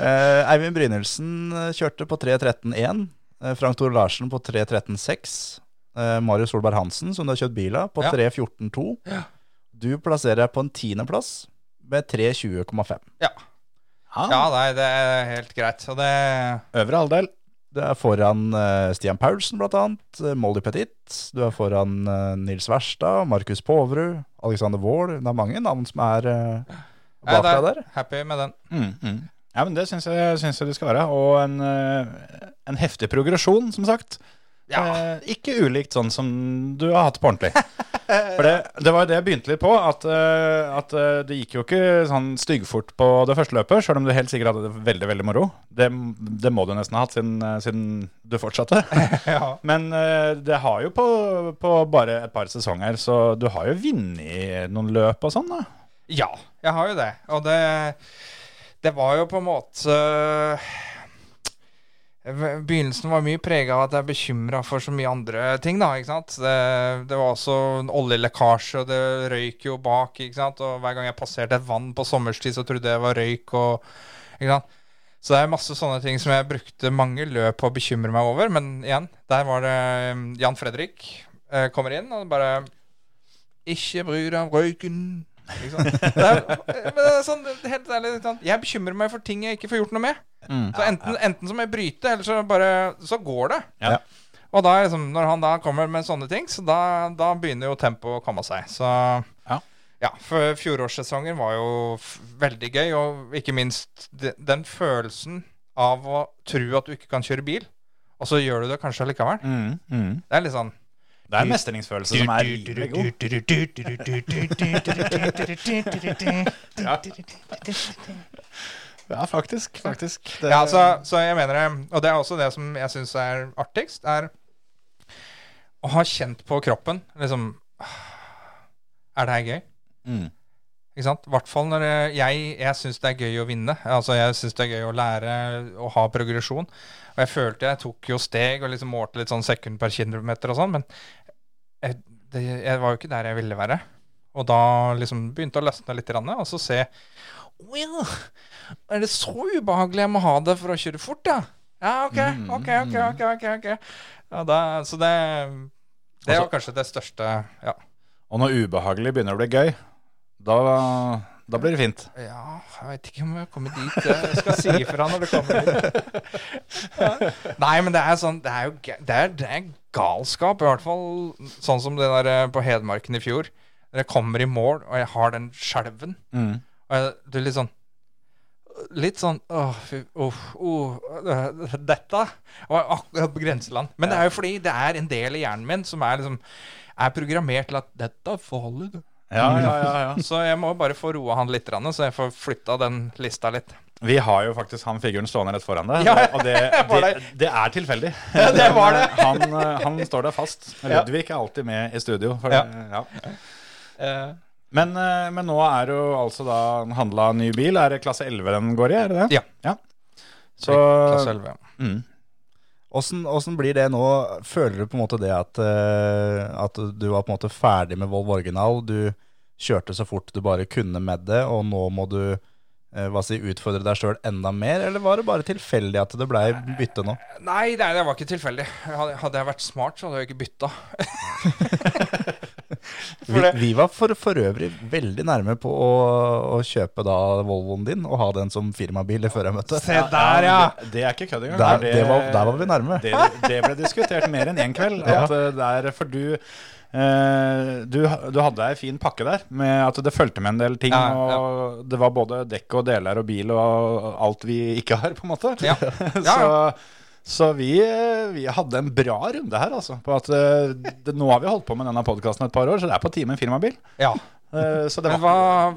Eh, Eivind Brynildsen eh, kjørte på 3.13,1. Eh, Frank Tore Larsen på 3.13,6. Eh, Marius Solberg Hansen, som du har kjørt bil av, på Ja. 3.14,2. Du plasserer deg på en tiendeplass med 3.20,5. Ja. ja, nei, det er helt greit. Og det Øvre halvdel. Du er foran uh, Stian Paulsen, blant annet. eh, Molly Petit. Du er foran uh, Nils Verstad, Markus Påverud, Alexander Wold. Det er mange navn som er uh, bak deg er der. happy med den. Mm, mm. Ja, men det syns jeg, syns jeg det skal være. Og en, en heftig progresjon, som sagt. Ja. Eh, ikke ulikt sånn som du har hatt på ordentlig. For det, det var jo det jeg begynte litt på, at, eh, at eh, det gikk jo ikke sånn styggfort på det første løpet, sjøl om du helt sikkert hadde det veldig veldig moro. Det, det må du nesten ha hatt siden, eh, siden du fortsatte. Ja. Men det har jo på, på bare et par sesonger, så du har jo vunnet noen løp og sånn, da. Ja, jeg har jo det. Og det, det var jo på en måte Begynnelsen var mye prega av at jeg er bekymra for så mye andre ting. da, ikke sant? Det, det var også en oljelekkasje, og det røyk jo bak. ikke sant? Og Hver gang jeg passerte et vann på sommerstid, så trodde jeg det var røyk. og, ikke sant? Så det er masse sånne ting som jeg brukte mange løp på å bekymre meg over. Men igjen, der var det um, Jan Fredrik eh, kommer inn og bare Ikke bry deg om røyken. Ikke sant? Er, men det er sånn, helt ærlig? Jeg bekymrer meg for ting jeg ikke får gjort noe med. Så enten, enten så må jeg bryte, eller så bare Så går det. Ja. Og da liksom, når han da kommer med sånne ting, så da, da begynner jo tempoet å komme seg. Så Ja. ja, for fjorårssesongen var jo veldig gøy, og ikke minst de, den følelsen av å tro at du ikke kan kjøre bil, og så gjør du det kanskje likevel. Mm, mm. Det er litt sånn Det er en mestringsfølelse som er rimelig god. Ja, faktisk. faktisk. Det, Ja, så, så jeg mener det, og det er også det som jeg syns er artigst, er å ha kjent på kroppen liksom Er det her gøy? Mm. Ikke sant? I hvert fall når jeg, jeg, syns det er gøy å vinne. Altså Jeg syns det er gøy å lære å ha progresjon. Og jeg følte jeg tok jo steg og liksom målte litt sånn sekund per kilometer og sånn, men jeg, det, jeg var jo ikke der jeg ville være. Og da liksom begynte å løsne litt, og så se Å ja, er det så ubehagelig jeg må ha det for å kjøre fort, ja? Ja, ok, ok, ok, ok, ok, okay. Ja, da, så det Det Altså- var kanskje det største Ja. Og når ubehagelig begynner å bli gøy, da, da blir det fint. Ja, jeg veit ikke om jeg kommer dit. Jeg skal si ifra når det kommer dit. Ja. Nei, men det er sånn Det er jo det er, det er galskap. I hvert fall sånn som det der eh, på Hedmarken i fjor. Når jeg kommer i mål, og jeg har den skjelven. Mm. Og du er litt sånn Litt sånn Åh, oh, oh, Dette var akkurat på grenseland. Men det er jo fordi det er en del i hjernen min som er liksom Er programmert til at 'dette er holde', Ja, ja, ja, ja. Så jeg må bare få roa han litt, så jeg får flytta den lista litt. Vi har jo faktisk han figuren stående rett foran deg. Ja, og det, det, det er tilfeldig. Ja, det var det. Han, eh, han står der fast. Ludvig er alltid med i studio. For, Ja. ja. Men, eh, men nå er jo altså da handla ny bil. Er det klasse 11 den går i? er det det? Ja. Så klasse 11. mm. Åssen, åssen blir det nå? Føler du på en måte det at, eh, at du var på en måte ferdig med Volvo original? Du kjørte så fort du bare kunne med det, og nå må du hva si, utfordre deg sjøl enda mer? Eller var det bare tilfeldig at det blei bytte nå? Nei, nei, det var ikke tilfeldig. Hadde, jeg vært smart, så hadde jeg ikke bytta. Vi, vi var for, for øvrig veldig nærme på å, å kjøpe da Volvoen din og ha den som firmabil før jeg møtte. Se der, ja! Det, det er ikke kødd engang. Der, Er det var, der var vi nærme. Det, det ble diskutert mer enn én kveld. At ja. det er for du eh, du, du hadde ei fin pakke der, med at det fulgte med en del ting. Ja, ja. Og det var både dekk og deler og bil og alt vi ikke har, på en måte. Ja. Ja, så så vi, eh, vi hadde en bra runde her, altså. På at eh, det, nå har vi holdt på med denne podkasten et par år, så det er på tide med en firmabil. ja. Eh, så det var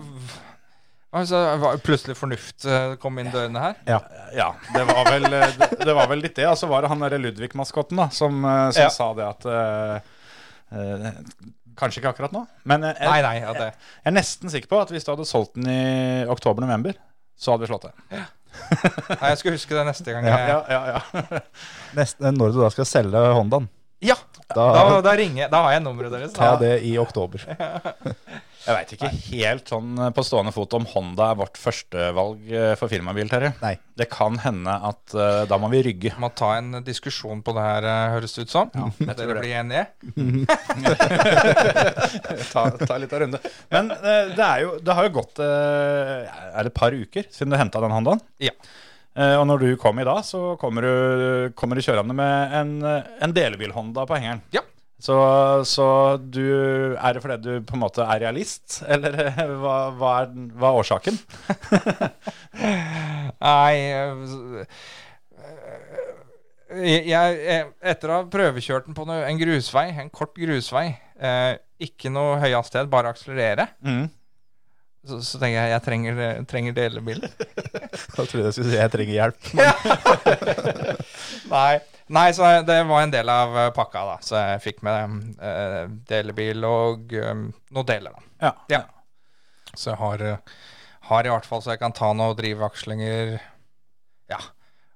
altså, var plutselig fornuft eh, kom inn dørene her? Ja, det var vel, eh, det, det var vel litt det. Og så var det han derre Ludvig-maskotten som, eh, som Ja. sa det at eh, eh, Kanskje ikke akkurat nå, men jeg, Nei, nei. Ja, jeg er nesten sikker på at hvis du hadde solgt den i oktober-november, så hadde vi slått det. nei, jeg skal huske det neste gang. Ja, jeg- ja, ja, ja. Neste, når du da skal selge Hondaen, ja. da, Da, da ringer jeg. Da har jeg nummeret deres. ta det i oktober. Jeg veit ikke helt sånn eh, på stående fot om Honda er vårt førstevalg eh, for firmabil, Terje. Nei. Det kan hende at uh, da må vi rygge. Må ta en diskusjon på det her, høres det ut som. tror Dere det. blir enige? ta, ta litt av runde. Men uh, det, er jo, det har jo gått uh, Er det et par uker siden du henta den Hondaen? Ja. Eh, og når du kom i dag, så kommer du, kommer du kjørende med en, en delebil-Honda på hengeren. Ja. Så, så du Er det fordi du på en måte er realist, eller eh, hva, hva, er, hva er årsaken? Nei eh, jeg, jeg, Etter å ha prøvekjørt den på noe- en grusvei, en kort grusvei, eh, ikke noe høyhastighet, bare akselerere, Mm. så, så tenker jeg jeg trenger, trenger delebil. Da trodde jeg skulle si jeg trenger hjelp. Nei. Nei, så det var en del av eh, pakka, da. Så jeg fikk med eh, delebil og eh, noen deler, da. Ja. Ja. Så jeg har, har i hvert fall så jeg kan ta noe drivvakslinger, Ja.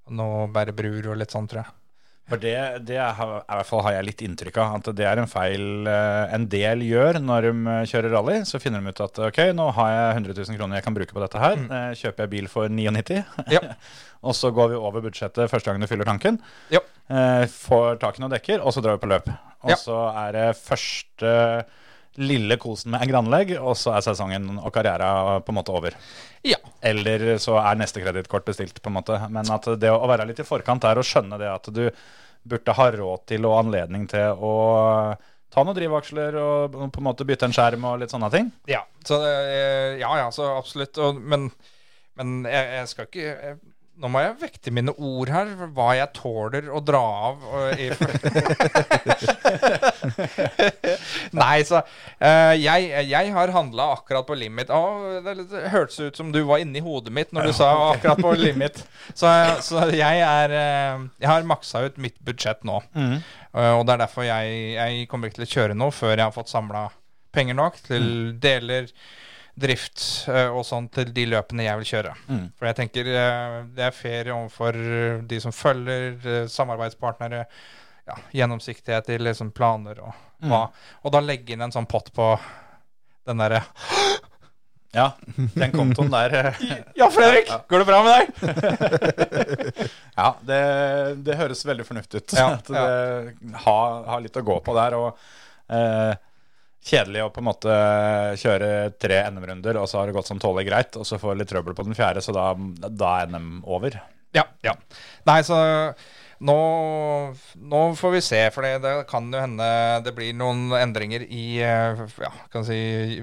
og Noe bare brur og litt sånn, tror jeg. For det, det har, i hvert fall har jeg litt inntrykk av at det er en feil eh, en del gjør når de eh, kjører rally. Så finner de ut at ok, nå har jeg 100 000 kroner jeg kan bruke på dette her. Mm. Kjøper jeg bil for 99, Ja. og så går vi over budsjettet første gang du fyller tanken. Ja. Eh, Får tak i noen dekker, og så drar vi på løp. Og Ja. så er det første lille kosen med en granlegg, og så er sesongen og karriera på en måte over. Ja. Eller så er neste kredittkort bestilt, på en måte. Men at det å være litt i forkant er å skjønne det at du burde ha råd til og anledning til å ta noen drivaksler og på en måte bytte en skjerm og litt sånne ting. Ja, så, eh, ja, ja, så absolutt. Og, men men jeg, jeg skal ikke jeg, Nå må jeg vekte mine ord her, hva jeg tåler å dra av. Nei, så uh, jeg, jeg har handla akkurat på limit. Å, det det hørtes ut som du var inni hodet mitt når du sa akkurat på limit. Så, så jeg er uh, Jeg har maksa ut mitt budsjett nå. Mm. Uh, og det er derfor jeg, jeg kommer ikke til å kjøre noe før jeg har fått samla penger nok til deler, drift eh, og sånn til de løpene jeg vil kjøre. Mm. For jeg tenker eh, det er fair overfor eh, de som følger, samarbeidspartnere. Ja, gjennomsiktighet i liksom planer og hva. Og da legge inn en sånn pott på den derre Ja, den kontoen der Ja, Fredrik! Går det bra med deg? Ja, det, det høres veldig fornuftig ut. Ja, at det har, har litt å gå på der. Og eh, kjedelig å på en måte kjøre tre NM-runder, og så har det gått som tålelig greit, og så får du litt trøbbel på den fjerde, så da, da er NM over. Ja, ja. Nei, så nå, nå får vi se, for det, kan jo hende det blir noen endringer i eh, ja, kan si,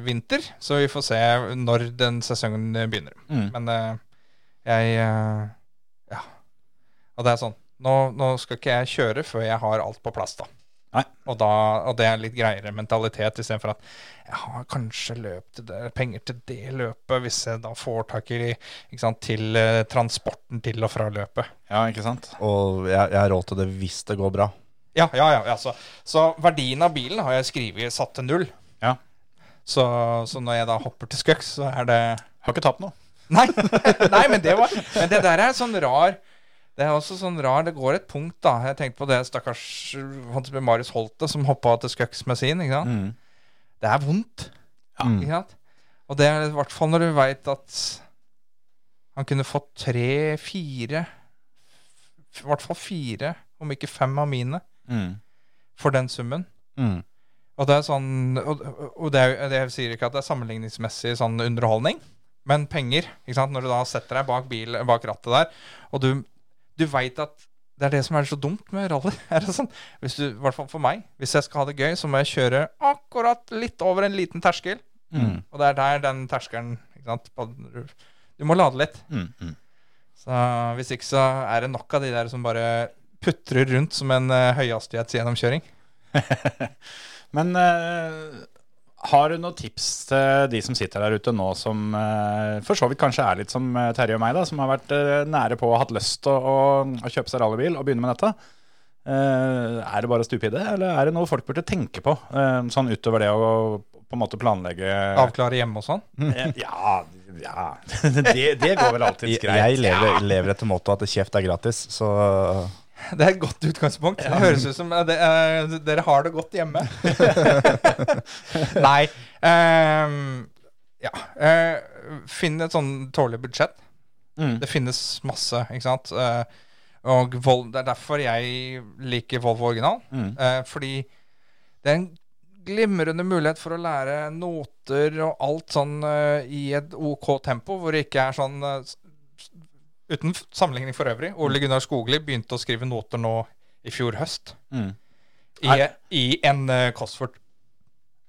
vinter. Så vi får se når den sesongen begynner. Mm. Men eh, jeg eh, Ja. Og det er sånn nå, nå skal ikke jeg kjøre før jeg har alt på plass, da. Og, da, og det er litt greiere mentalitet, istedenfor at jeg har kanskje løp til det, penger til det løpet, hvis jeg da får tak i ikke sant, til eh, transporten til og fra løpet. Ja, ikke sant? Og jeg, jeg har råd til det hvis det går bra. Ja, ja, ja. Altså. Så verdien av bilen har jeg skrevet satt til null. Ja. Så, så når jeg da hopper til Skøks, så er det Har ikke tapt noe. Nei, nei men, det var, men det der er sånn rar Det er også sånn rar Det går et punkt, da. Jeg tenkte på det stakkars Marius Holte som hoppa til Skøks med sin. Ikke sant? Mm. Det er vondt. Ja. Ikke sant? Og det er i hvert fall når du veit at han kunne fått tre, fire I hvert fall fire, om ikke fem av mine, Mm. for den summen. Mm. Og det er sånn Og, og det, er, det sier ikke at det er sammenligningsmessig sånn underholdning, men penger. ikke sant? Når du da setter deg bak, bil, bak rattet der, og du, du veit at det er det som er så dumt med rally. Er det sånn? Hvis du, I hvert fall for meg. Hvis jeg skal ha det gøy, så må jeg kjøre akkurat litt over en liten terskel. Mm. Og det er der den terskelen? Du må lade litt. Mm. Mm. Så Hvis ikke så er det nok av de der som bare putrer rundt som en uh, høyhastighetsgjennomkjøring. Men eh, har du noen tips til de som sitter der ute nå, som eh, for så vidt kanskje er litt som eh, Terje og meg, da, som har vært eh, nære på og hatt lyst til å, å, kjøpe seg rallybil og begynne med dette? Er det bare å stupe i det, eller er det noe folk burde tenke på? sånn utover det å på en måte planlegge Avklare hjemme og sånn. Eh, Ja, ja. det, det går vel alltids Jeg, greit. jeg lever, lever etter mottoet at kjeft er gratis, så Det er et godt utgangspunkt. Det høres ut som det, uh, dere har det godt hjemme. Nei. Um, ja. Uh, finn et sånn tålelig budsjett. Mm. Det finnes masse, ikke sant. Uh, og Vol det er derfor jeg liker Volvo original. Mm. Fordi det er en glimrende mulighet for å lære noter og alt sånn i et OK tempo, hvor det ikke er sånn Uten sammenligning for øvrig. Ole Gunnar Skogli begynte å skrive noter nå i fjor høst. Mm. I, i en uh, Cosford.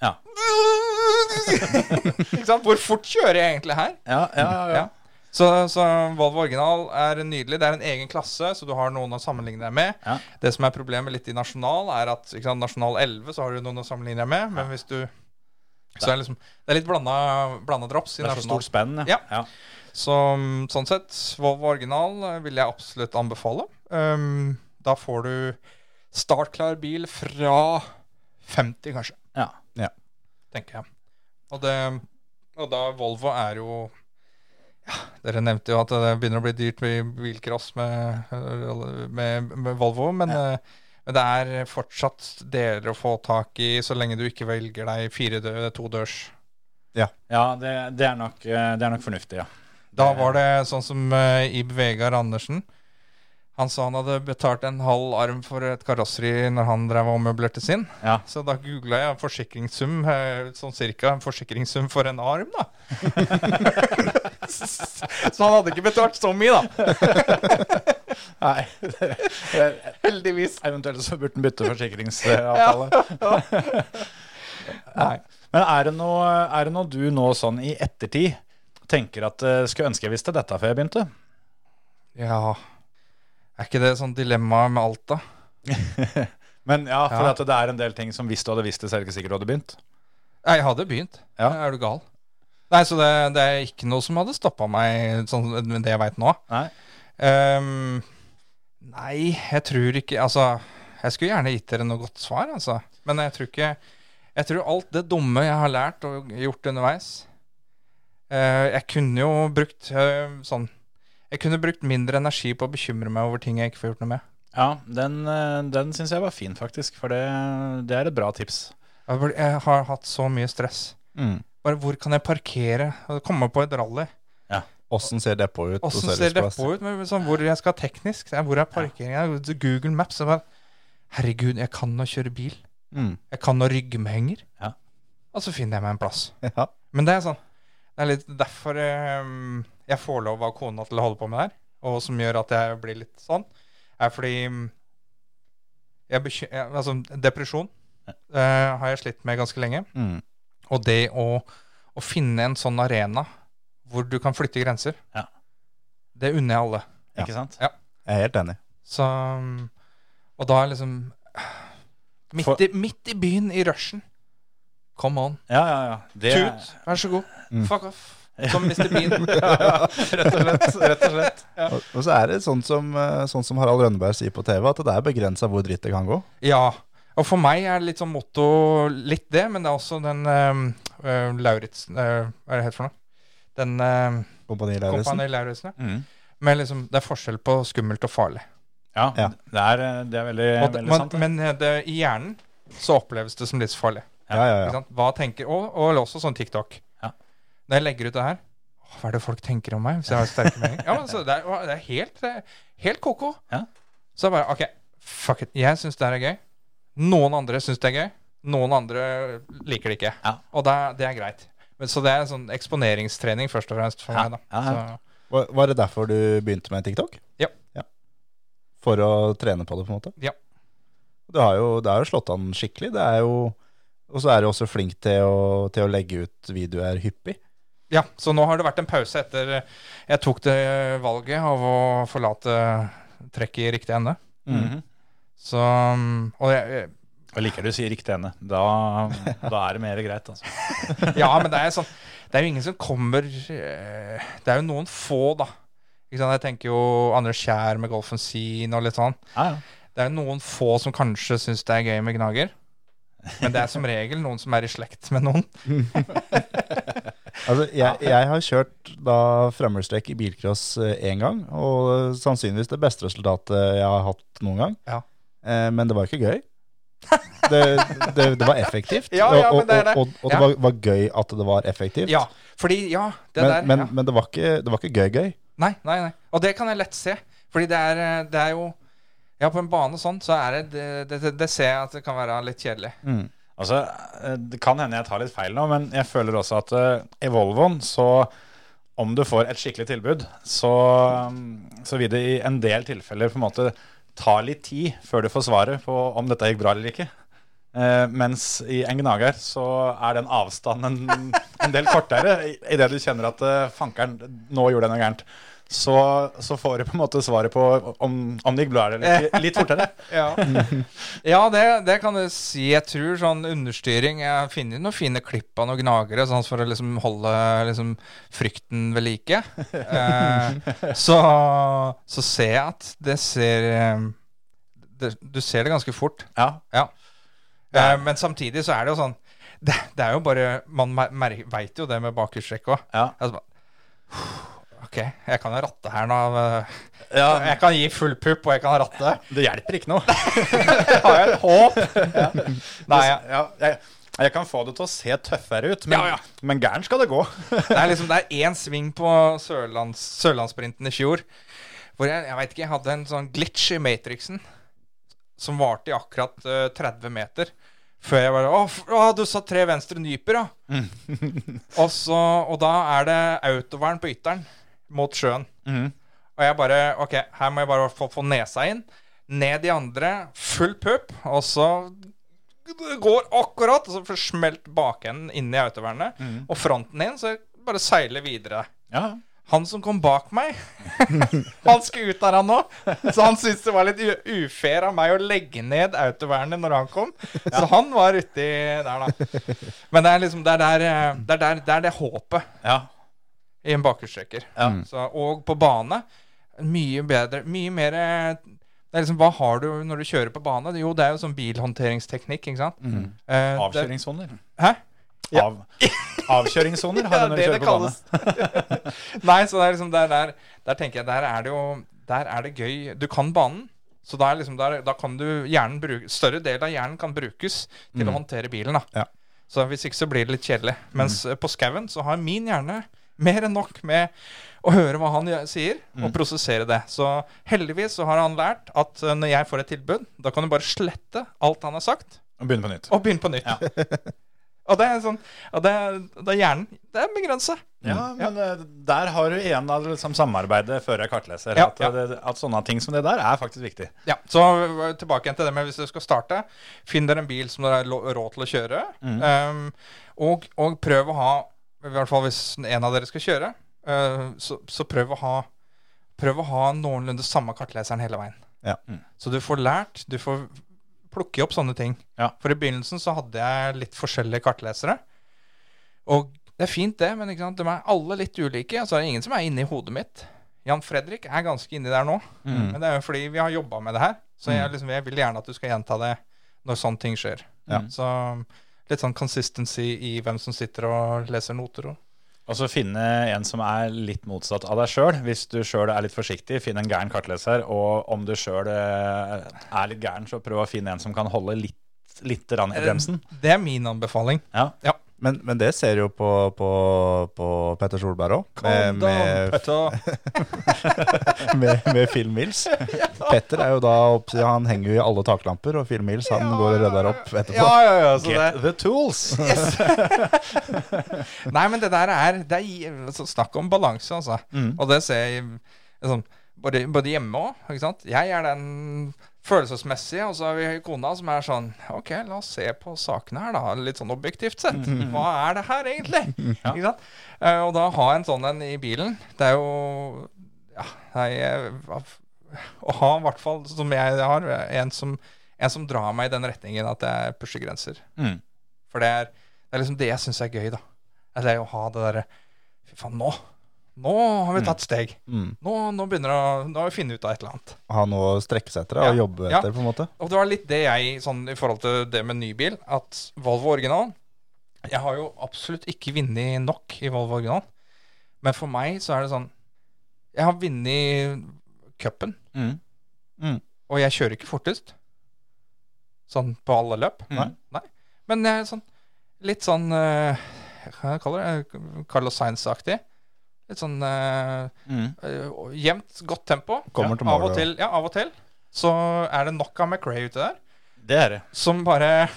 Ja. ikke sant? Hvor fort kjører jeg egentlig her? Ja, ja, ja, ja. Ja. Så, så Volvo original er nydelig. Det er en egen klasse, så du har noen å sammenligne deg med. Ja. Det som er problemet litt i Nasjonal, er at ikke sant, Nasjonal 11 så har du noen å sammenligne deg med. Men hvis du så er det, liksom, det er litt blanda, drops Det er så stort spenn, Ja. ja. Så sånn sett, Volvo original eh, vil jeg absolutt anbefale. Um, da får du startklar bil fra 50, kanskje, Ja. tenker jeg. Og, det, og da Volvo er jo ja, Dere nevnte jo at det begynner å bli dyrt med bilcross med, med, med Volvo, men, eh, men det er fortsatt deler å få tak i så lenge du ikke velger deg fire dø, todørs. Ja, det, det, er nok, eh, det er nok fornuftig, ja. Da var det sånn som uh, Ib Vegard Andersen. Han sa han hadde betalt en halv arm for et karosseri når han drev og møblerte sin. Ja. Så da googla jeg forsikringssum, eh, sånn cirka en forsikringssum for en arm, da. så han hadde ikke betalt så mye, da. Nei, heldigvis. Eventuelt så burde den bytte forsikringsavtale. Nei. Men er det, noe, er det noe du nå sånn i ettertid tenker at eh, skulle ønske jeg visste dette før jeg begynte? Ja Er ikke det sånn dilemma med alt, da? Men ja, for Ja. at det er en del ting som hvis du hadde visst det, så er det ikke sikkert du hadde begynt. Nei, Jeg hadde begynt. Ja. Er du gal? Nei, så det, det er ikke noe som hadde stoppa meg, sånn det jeg veit nå. Nei. Ehm, nei, jeg tror ikke Altså, jeg skulle gjerne gitt dere noe godt svar, altså. Men jeg tror ikke Jeg tror alt det dumme jeg har lært og gjort underveis uh, Jeg kunne jo brukt uh, sånn Jeg kunne brukt mindre energi på å bekymre meg over ting jeg ikke får gjort noe med. Ja, den, eh, den syns jeg var fin, faktisk. For det, det er et bra tips. Jeg har hatt så mye stress. Mm. Bare hvor kan jeg parkere? Komme på et rally. Åssen ser depot ut? Åssen ser depot ut? Men sånn, hvor jeg skal teknisk? Hvor er parkeringa? Google Maps. Jeg bare, Herregud, jeg kan å kjøre bil. Mm. Jeg kan å rygge med henger. Ja. og så finner jeg meg en plass. Ja. Men det er sånn Det er litt derfor um, jeg får lov av kona til å holde på med det her. Og som gjør at jeg blir litt sånn, er fordi mm, jeg Altså, depresjon eh, har jeg slitt med ganske lenge. Mm. Og det å, å finne en sånn arena hvor du kan flytte grenser, Ja. det unner jeg alle. Ikke sant? Ja. Jeg er helt enig. Så mm, Og da er liksom Midt For- i, midt i byen, i rushen. Come on. Ja, ja, ja. Det, Tut, vær så god. Mm. Fuck off. Som Mr. Bean. rett og slett. Rett og slett. Og, og så er det sånn som, eh, sånn som Harald Rønneberg sier på TV, at det er begrensa hvor dritt det kan gå. Ja. Og for meg er det litt sånn motto litt det, men det er også den uh, Lauritz uh, Hva er det het for noe? Den eh, Kompani Lauritzen. Ja. Mm. Men liksom, det er forskjell på skummelt og farlig. Ja, Ja. Det, er, det er veldig, det, veldig men sant. men eh, det, i hjernen så oppleves det som livsfarlig. Ja, ja, ja. Hva tenker Og, og også sånn TikTok. Ja. Når jeg legger ut det her Hva er det folk tenker om meg hvis jeg har sterke meninger? Ja, men så det, er, det er helt, det er helt ko-ko. Ja. Så jeg bare OK, fuck it. Jeg syns det her er gøy. Noen andre syns det er gøy. Noen andre liker det ikke. Ja. Og det, det er greit. Men, så det er en sånn eksponeringstrening først og fremst for Ja. meg. da Ja, ja. Så, Var, var det derfor du begynte med TikTok? Ja. For å trene på det, på en måte? Ja. Du har jo, det har jo slått an skikkelig. Det er jo Og så er du også flink til å, til å legge ut videoer hyppig. ja, så nå har det vært en pause etter jeg tok det valget av å forlate trekket i riktig ende. Mhm. Så Og jeg, Jeg liker du sier riktig ende. Da, da er det mer greit, altså. Ja, men det er sånn Det er jo ingen som kommer eh, Det er jo noen få, da. Ikke sant? Jeg tenker jo Anders Kjær med Golfen Scene og litt sånn. Ja, ja. Det er jo noen få som kanskje syns det er gøy med gnager. Men det er som regel noen som er i slekt med noen. Altså, jeg, jeg har kjørt da fremmedstrekk i bilcross én gang, og sannsynligvis det beste resultatet jeg har hatt noen gang. Ja. Eh, men det var ikke gøy. Det, det, det var effektivt, Ja, ja, og, det er det. og, og, og det Ja. var, var gøy at det var effektivt. Ja, fordi Ja, det men, der men, ja. men det var ikke, det var ikke gøy-gøy. Nei, nei, nei. Og det kan jeg lett se. Fordi det er, det er jo Ja, på en bane sånn, så er det det, det, det ser jeg at det kan være litt kjedelig. Altså, eh, Det kan hende jeg tar litt feil nå, men jeg føler også at uh, i Volvoen så om du får et skikkelig tilbud, så, mm, så vil det i en del tilfeller på en måte ta litt tid før du får svaret på om dette gikk bra eller ikke. Eh, mens i en gnager så er den avstanden en, en del kortere idet du kjenner at eh, fankeren, nå gjorde jeg noe gærent. Så, så får du på en måte svaret på om, om det gikk bra eller litt, litt fortere. Ja, ja det, det kan du si. Jeg tror sånn understyring Jeg har funnet noen fine klipp av noen gnagere sånn for å liksom holde liksom, frykten ved like. Eh, så, så ser jeg at det ser eh, det, Du ser det ganske fort. Ja, Ja. Eh, men samtidig så er det jo sånn Det, det er jo bare Man veit jo det med bakhjulstrekk òg. ja. Altså, ok, jeg kan jo ratte her nå. eh, ja Jeg kan gi full pupp, og jeg kan ratte. det hjelper ikke noe. har jeg et håp. Nei, ja. ja, jeg, jeg kan få det til å se tøffere ut, men, Ja, ja. men gæren skal det gå. Det er liksom Det er én sving på Sørlands, Sørlandssprinten i fjor hvor jeg, jeg vet ikke, jeg hadde en sånn glitch i Matrixen som varte i akkurat uh, 30 meter. Før jeg bare Å, du sa tre venstre nyper, ja. og, så, og da er det autovern på ytteren mot sjøen. Mm. Og jeg bare Ok, her må jeg bare få, få nesa inn. Ned i andre, full pupp, og så går akkurat, og så smelt bakenden inn i autovernet. Og fronten inn, så jeg bare seiler videre. Ja. Han som kom bak meg, han skulle ut der, han òg. Så han syntes det var litt ufair av meg å legge ned autovernet når han kom. Så han var uti der, da. Men det er liksom det er der, eh, det er der, det, er det håpet ja. I en bakhjulstrekker. Ja. Så- Og på bane mye bedre. Mye mer eh, det er liksom, Hva har du når du kjører på bane? Jo, det er jo sånn bilhåndteringsteknikk, ikke sant? Eh, det- Avkjøringssoner. Hæ? Av, avkjøringssoner har Ja, du når du kjører det på bane. Nei, så det er liksom der, der, der tenker jeg Der er det jo Der er det gøy. Du kan banen. Så da, er liksom der, da kan du hjernen bruke Større del av hjernen kan brukes til å håndtere bilen. da Ja. Så hvis ikke så blir det litt kjedelig. Mens mm. på skauen så har min hjerne mer enn nok med å høre hva han sier, og prosessere det. Så heldigvis så har han lært at eh, når jeg får et tilbud, da kan du bare slette alt han har sagt, Og begynne på nytt. og begynne på nytt. Ja. Og det er sånn og det, er- det er hjernen. Det er begrensa. Ja, men eh, der har du igjen av liksom samarbeidet før jeg kartleser. Ja, at, ja. det, at sånne ting som det der er faktisk viktig. Ja, så tilbake igjen til det med hvis du skal starte. Finn dere en bil som dere har råd til å kjøre. Um, og, og prøv å ha, i hvert fall hvis en av dere skal kjøre, øh, så, så prøv å ha Prøv å ha noenlunde samme kartleseren hele veien. Ja. Så du får lært, du får plukke opp sånne ting. Ja. For i begynnelsen så hadde jeg litt forskjellige kartlesere. Og det er fint, det, men ikke sant? de er alle litt ulike. Altså, det er ingen som er inni hodet mitt. Jan Fredrik er ganske inni der nå. Men det er jo fordi vi har jobba med det her. Så jeg, liksom, jeg vil gjerne at du skal gjenta det når sånne ting skjer. Ja. Så litt sånn consistency i hvem som sitter og leser noter. Og. Og så finne en som er litt motsatt av deg sjøl. Hvis du sjøl er litt forsiktig, finn en gæren kartleser. Og om du sjøl er litt gæren, så prøv å finne en som kan holde litt, litt i bremsen. Det er min anbefaling. Ja. Ja. Men, men det ser jo på, på, på Petter Solberg òg, med, med, med, med Phil Mills. Petter er jo da opp, Han henger jo i alle taklamper, og Phil Mills han Ja, går og redder opp etterpå. Ja, ja, ja. Så det, Get the tools! Yes. Nei, men det der er, det er altså, Snakk om balanse, altså. Mm. Og det ser jeg liksom, både, både hjemme òg. Jeg er den følelsesmessige, og så har vi kona som er sånn Ok, la oss se på sakene her, da. Litt sånn objektivt sett. Mm. Hva er det her, egentlig? Ikke sant? Eh, og da ha en sånn en i bilen, det er jo Ja, nei, Å ha, i hvert fall som jeg har, en som, en som drar meg i den retningen at jeg pusher grenser. Mm. For det er, det er liksom det jeg syns er gøy, da. Det er å ha det derre Fy faen, nå! Nå har vi tatt steg. Mm. Nå, nå begynner å Nå har vi funnet ut av et eller annet. Ha noe å strekke seg etter og Ja. jobbe Ja. etter, på en måte. Og det var litt det jeg, sånn i forhold til det med ny bil, at Volvo original Jeg har jo absolutt ikke vunnet nok i Volvo original. Men for meg så er det sånn Jeg har vunnet cupen, Mm. og jeg kjører ikke fortest. Sånn på alle løp. Nei. Nei. Men jeg er sånn litt sånn eh, Hva jeg kaller det? Carlos Sainz-aktig. Litt sånn uh, Mm. eh, jevnt, godt tempo. Kommer til av og til, ja, av og til så er det nok av McRae ute der. Det er det. Som bare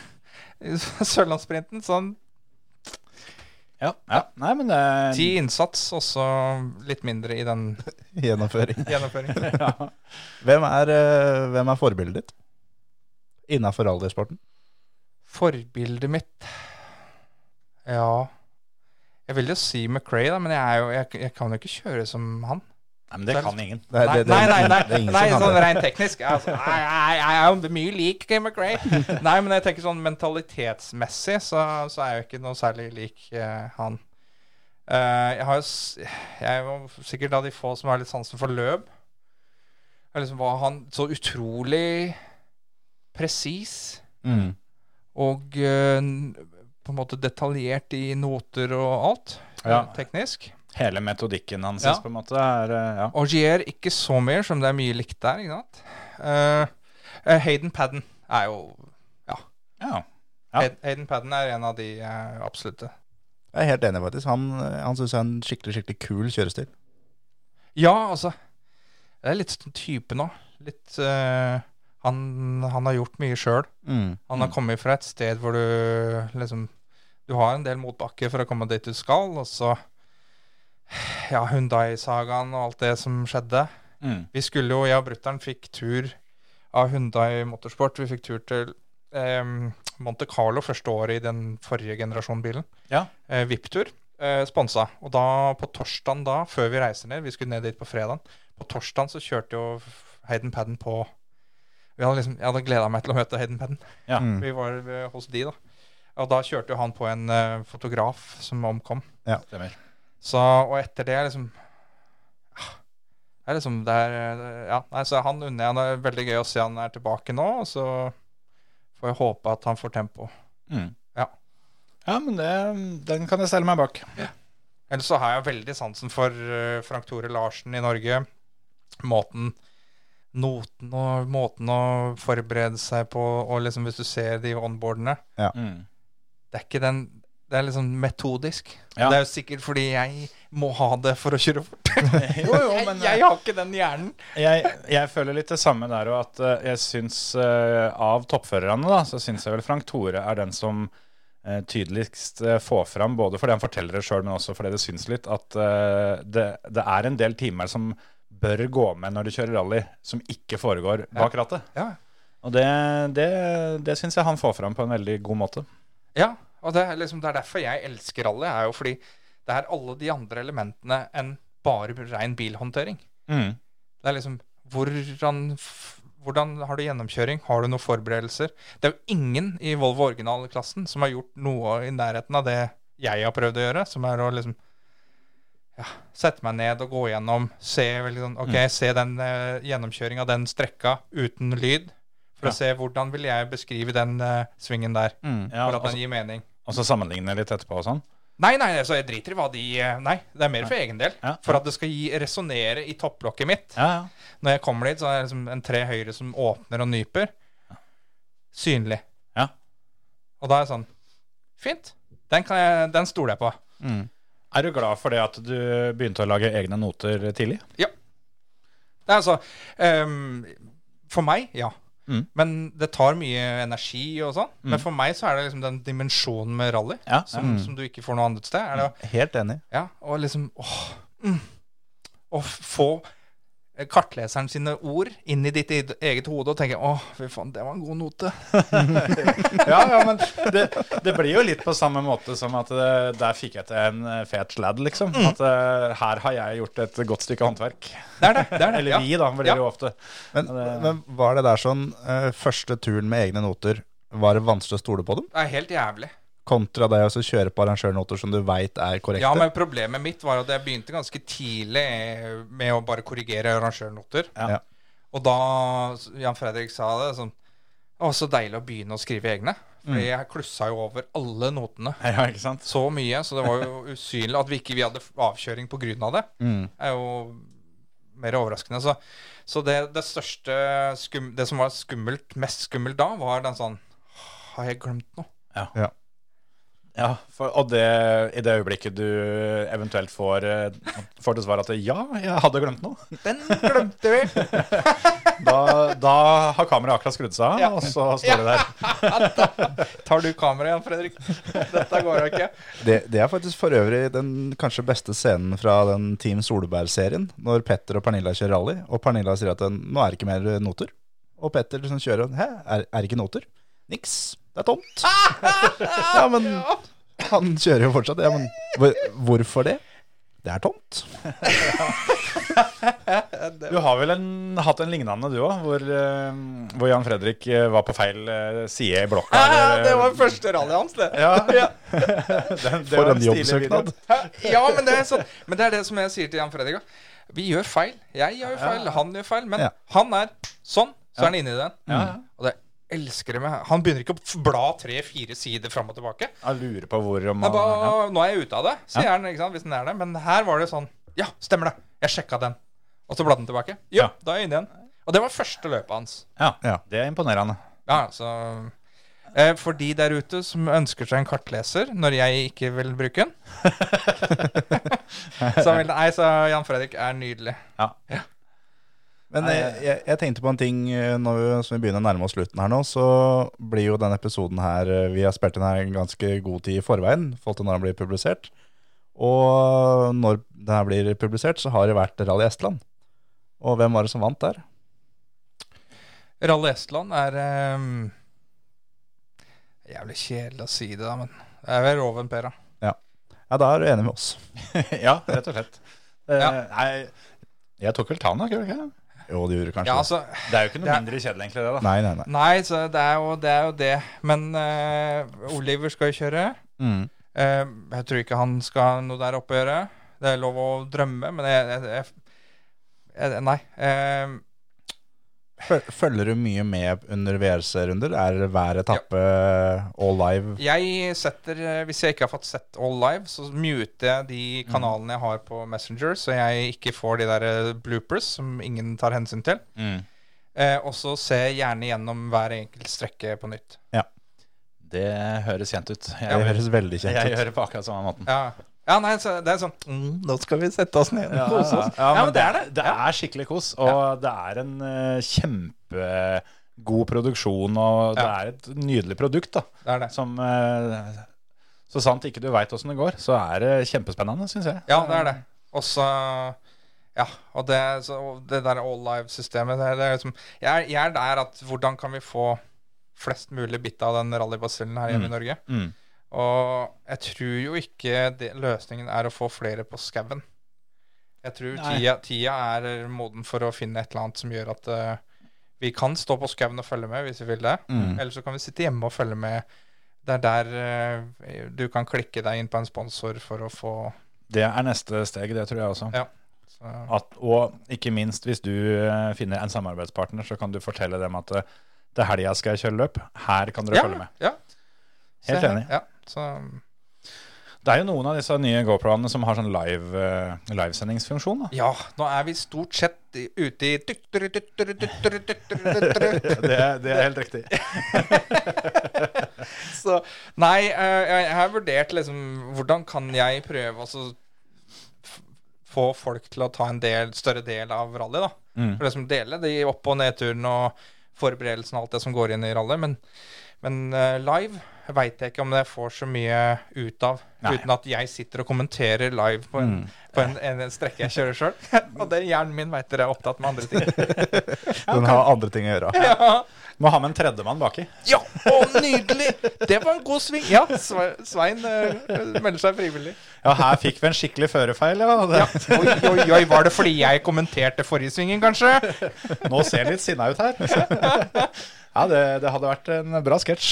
Sørlandssprinten, sånn Ja. ja. Nei, men det ti innsats, og så litt mindre i den Gjennomføring. gjennomføringen. Hvem er, eh, hvem er forbildet ditt innafor rallysporten? Forbildet mitt Ja Jeg vil jo si McRae, da, men jeg, er jo, jeg, jeg kan jo ikke kjøre som han. Nei, men det kan ingen. Nei, Nei, nei, nei, nei, er sånn rent teknisk. Jeg, altså, jeg, er mye lik McRae. Nei, men jeg tenker sånn mentalitetsmessig så, så er jeg jo ikke noe særlig lik uh, han. Uh, jeg har jo Jeg er jo sikkert av de få som har litt sansen for løp. Jeg liksom var han så utrolig presis Mm. og n- på en måte detaljert i noter og alt. Ja. Teknisk. Hele metodikken hans Ja. på en måte er eh, ja. Augier ikke så mye, som det er mye likt der. ikke sant? Uh, eh, Hayden Padden er jo ja. Ja. Hay- Hayden Padden er en av de uh, absolutte. Jeg er helt enig, faktisk. Han, eh, han syns jeg er en skikkelig skikkelig kul kjørestil. Ja, altså Det er litt sånn type nå. Litt uh, han, han har gjort mye sjøl. Mm. Han har kommet fra et sted hvor du liksom Du har en del motbakke for å komme dit du skal, og så Ja, Hundai-sagaen og alt det som skjedde. Mm. Vi skulle jo, jeg og brutter'n fikk tur av Hundai Motorsport. Vi fikk tur til eh, Monte Carlo første året i den forrige generasjon-bilen. Ja. Eh, VIP-tur. Eh, sponsa. Og da på torsdagen da, før vi reiser ned Vi skulle ned dit på fredagen. På torsdagen så kjørte jo Hayden Padden på vi hadde liksom, Jeg hadde gleda meg til å møte Hayden Padden. Ja. Mm. Vi var eh, hos de, da. Og da kjørte jo han på en uh, fotograf som omkom. Ja, Stemmer. Så, og etter det liksom Det er liksom det er, Ja, nei, så han unner jeg. Det er veldig gøy å se han er tilbake nå. Og så får jeg håpe at han får tempo. Mm. Ja. Ja, men det, den kan jeg stelle meg bak. Ja. Ellers så har jeg veldig sansen for eh, Frank Tore Larsen i Norge. Måten Noten og måten å forberede seg på, og liksom hvis du ser de onboardene Ja. Mm. Det er ikke den Det er liksom metodisk. Ja. Det er jo sikkert fordi jeg må ha det for å kjøre fort. Jo, jo, men jeg, jeg har ikke den hjernen. jeg, jeg føler litt det samme der òg, at eh, jeg syns uh, av toppførerne, da, så syns jeg vel Frank Tore er den som eh, tydeligst får få fram, både fordi han forteller det sjøl, men også fordi det syns litt, at eh, det, det er en del timer som bør gå med når du kjører rally, som ikke foregår bak rattet. Ja. Og det, det, det syns jeg han får fram på en veldig god måte. Ja, og det er, liksom, det er derfor jeg elsker rally. er jo fordi det er alle de andre elementene enn bare ren bilhåndtering. Mm. Det er liksom hvordan, hvordan har du gjennomkjøring? Har du noen forberedelser? Det er jo ingen i Volvo originalklassen som har gjort noe i nærheten av det jeg har prøvd å gjøre, som er å liksom ja, sette meg ned og gå gjennom, se, liksom, okay, mm. se den eh, gjennomkjøringa, den strekka uten lyd, for Ja. å se hvordan vil jeg beskrive den uh, svingen der, Ja, for at den gir mening. og så sammenligne litt etterpå og sånn. Nei, nei, så jeg driter i hva de eh, Nei, det er mer for egen del. Ja. For at det skal resonnere i topplokket mitt. Ja, ja. Når jeg kommer dit, så er det liksom en tre høyre som åpner og nyper. Synlig. Ja. Og da er det sånn Fint. Den, kan jeg, den stoler jeg på. Er du glad for det at du begynte å lage egne noter tidlig? Det er altså um, For meg, ja. Mm. Men det tar mye energi og sånn. Men for meg så er det liksom den dimensjonen med rally Ja. som, som du ikke får noe annet sted. Er det, Helt enig. ja, og liksom åh, mm, Å få kartleseren sine ord inn i ditt eget- hode og tenke åh, fy faen, det var en god note. ja, ja, men det, det blir jo litt på samme måte som at det, der fikk jeg til en eh, fet sladd, liksom. At eh, her har jeg gjort et godt stykke håndverk. Det er det. det, er det. Eller vi, da, blir det Ja. jo ofte. Men, det- men var det der sånn eh, første turen med egne noter Var det vanskelig å stole på dem? Det er helt jævlig. Kontra det å kjøre på arrangørnoter som du veit er korrekte? Ja, men problemet mitt var at jeg begynte ganske tidlig med å bare korrigere arrangørnoter. Ja. Og da Jan Fredrik sa det sånn Å, så deilig å begynne å skrive egne. Fordi jeg klussa jo over alle notene Ja, ikke sant? så mye, så det var jo usynlig at vi ikke vi hadde avkjøring på grunn av det. Mm. er jo mer overraskende. Så, så det, det største skum, Det som var skummelt, mest skummelt da, var den sånn Har jeg glemt noe? Ja. Ja, for, og det, i det øyeblikket du eventuelt får, eh, får til svar at ja, jeg hadde glemt noe, Den glemte vi! da, da har kameraet akkurat skrudd seg av, Ja. og så står det der. Tar du kameraet igjen, Fredrik? Dette går jo ikke. Det, det er faktisk for øvrig den kanskje beste scenen fra den Team Solberg-serien. Når Petter og Pernilla kjører rally, og Pernilla sier at nå er det ikke mer noter. Og Petter liksom kjører og Hæ, er, er det ikke noter? Niks. Det er tomt. ja, men han kjører jo fortsatt. Ja, men hvorfor det? Det er tomt. Du har vel en, hatt en lignende du òg, hvor, eh, hvor Jan Fredrik eh, var på feil eh, side i blokka. Ja, ja, det var første rally hans, det. Ja, Ja. den, det For en jobbsøknad. Ja, men det, er sånn, men det er det som jeg sier til Jan Fredrik. Vi gjør feil. Jeg gjør feil, han gjør feil. Men Ja. han er sånn, så er han inni den. Ja, ja. Og det elsker det med Han begynner ikke å bla tre-fire sider fram og tilbake. Jeg lurer på hvor Det er ja. Nå er jeg ute av det, sier han, ikke sant, hvis den er det. Men her var det sånn Ja, stemmer det. Jeg sjekka den. Og så bladde den tilbake. Jo, Ja. da er jeg inne igjen. Og det var første løpet hans. ja, Ja. det er imponerende. Ja, så eh, For de der ute som ønsker seg en kartleser når jeg ikke vil bruke den Så vil Nei, så Jan Fredrik er nydelig. Ja. Ja. Men jeg, jeg, jeg tenkte på en ting eh, når vi, som vi begynner å nærme oss slutten her nå. Så blir jo denne episoden her eh, Vi har spilt den her en ganske god tid i forveien. forhold til når den blir publisert. Og når den her blir publisert, så har det vært Rally Estland. Og hvem var det som vant der? Rally Estland er um, Jævlig kjedelig å si det, da, men det er vel Roven Pera. Ja, da er du enig med oss. ja, rett og slett. Uh, Ja. Nei, jeg tok vel Tana, gjorde jeg ikke? Jo, det gjorde kanskje. Ja, altså Det er jo ikke noe er- mindre kjedelig, egentlig, det. da Nei, nei, nei. Nei, så det er jo det. Er jo det. Men uh, Oliver skal jo kjøre. Mm. Uh, jeg tror ikke han skal ha noe der oppe å gjøre. Det er lov å drømme, men jeg, jeg, jeg, jeg Nei. Føl- Følger du mye med under VRC-runder? Er hver etappe all live? jeg setter eh, Hvis jeg ikke har fått sett All Live, så muter jeg de kanalene jeg har på Messenger, så jeg ikke får de der eh, bloopers som ingen tar hensyn til. Mm. Eh, og så ser jeg gjerne gjennom hver enkelt strekke på nytt. Ja. Det høres kjent ut. Jeg, Det høres veldig kjent jeg ut. gjør det på akkurat samme måten. Ja, ja nei, så det er sånn mm, Nå skal vi sette oss ned og kose oss. Ja, men det er det. Det er skikkelig kos, og det er en uh, kjempegod produksjon, og det Ja. er et nydelig produkt, da. Det er det. Som, eh, Så sant ikke du veit åssen det går, så er det kjempespennende, syns jeg. Ja, det er det. Og så Ja, og det, så, det der all live-systemet det, det er liksom, jeg, jeg er der at hvordan kan vi få flest mulig bit av den rallybasillen her hjemme i Norge? Mm. Og jeg tror jo ikke det, løsningen er å få flere på skauen. Jeg tror tida, tida er moden for å finne et eller annet som gjør at uh, vi kan stå på skauen og følge med hvis vi vil det. Mm. Eller så kan vi sitte hjemme og følge med. Det er der uh, du kan klikke deg inn på en sponsor for å få Det er neste steg, det tror jeg også. Ja. Så, At, og ikke minst hvis du eh, finner en samarbeidspartner, så kan du fortelle dem at til helga skal jeg kjøre løp. Her kan dere ja, følge med. Ja. Helt enig. Ja, så, Det er jo noen av disse nye GoPro-ene som har sånn live, uh, livesendingsfunksjon. da. ja, nå er vi stort sett ute i. Det, er- det er helt riktig. Så nei, eh, jeg, har vurdert liksom Hvordan kan jeg prøve å få folk til å ta en del, større del av rally, da. Mm. For liksom dele de opp- og nedturen og forberedelsen og alt det som går inn i rally. Men, men eh, live veit jeg ikke om jeg får så mye ut av. Nei. Uten at jeg sitter og kommenterer live på en, på en, en, en strekke jeg kjører sjøl. og det hjernen min veit dere er opptatt med andre ting. Den har andre ting å gjøre. ja. Må ha med en tredjemann baki. Ja, å, nydelig! Det var en god sving. Ja, Svein uh, melder seg frivillig. Ja, her fikk vi en skikkelig førerfeil, ja. Det, Ja. Oi, oi, oi, var det fordi jeg kommenterte forrige svingen, kanskje? Nå ser jeg litt sinna ut her. Ja, det, det hadde vært en bra sketsj.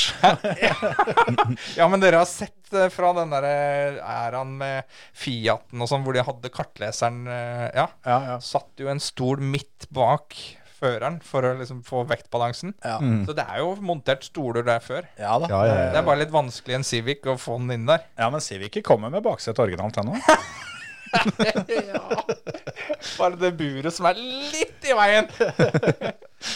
Ja, men dere har sett eh, fra den der eh, æraen med Fiaten og sånn, hvor de hadde kartleseren eh, Ja. Ja, ja. Satt jo en stol midt bak føreren for å liksom få vektbalansen. Så det er jo montert stoler der før. Ja da. Ja, ja, ja. Det er bare litt vanskelig i en Civic å få den inn der. Ja, men Civic kommer med baksete originalt ennå. Bare det buret som er litt i veien.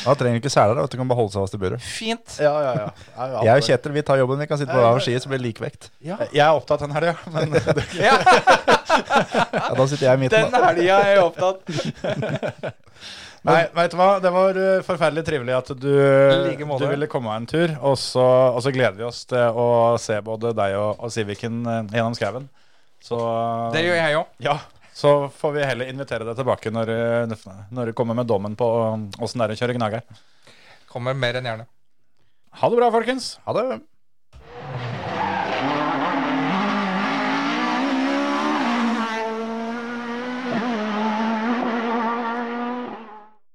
Da trenger du ikke seler. Du kan bare holde seg fast i buret. Fint. Ja, ja, ja. ja, Jeg og Kjetil vi tar jobben. Vi kan sitte på hver vår side, så blir det likvekt. Jeg er opptatt den helga, men Ja, Ja, da sitter jeg i midten. den helga er jeg opptatt. Nei, vet du hva? Det var uh, forferdelig trivelig at du, like du ville komme en tur. Og så, og så gleder vi oss til å se både deg og, og Civicen uh, gjennom skauen. Det gjør jeg òg. Ja. Så får vi heller invitere deg tilbake når, når du kommer med dommen på åssen det er å kjøre gnager. Kommer mer enn gjerne. Ha det bra, folkens. Ha det.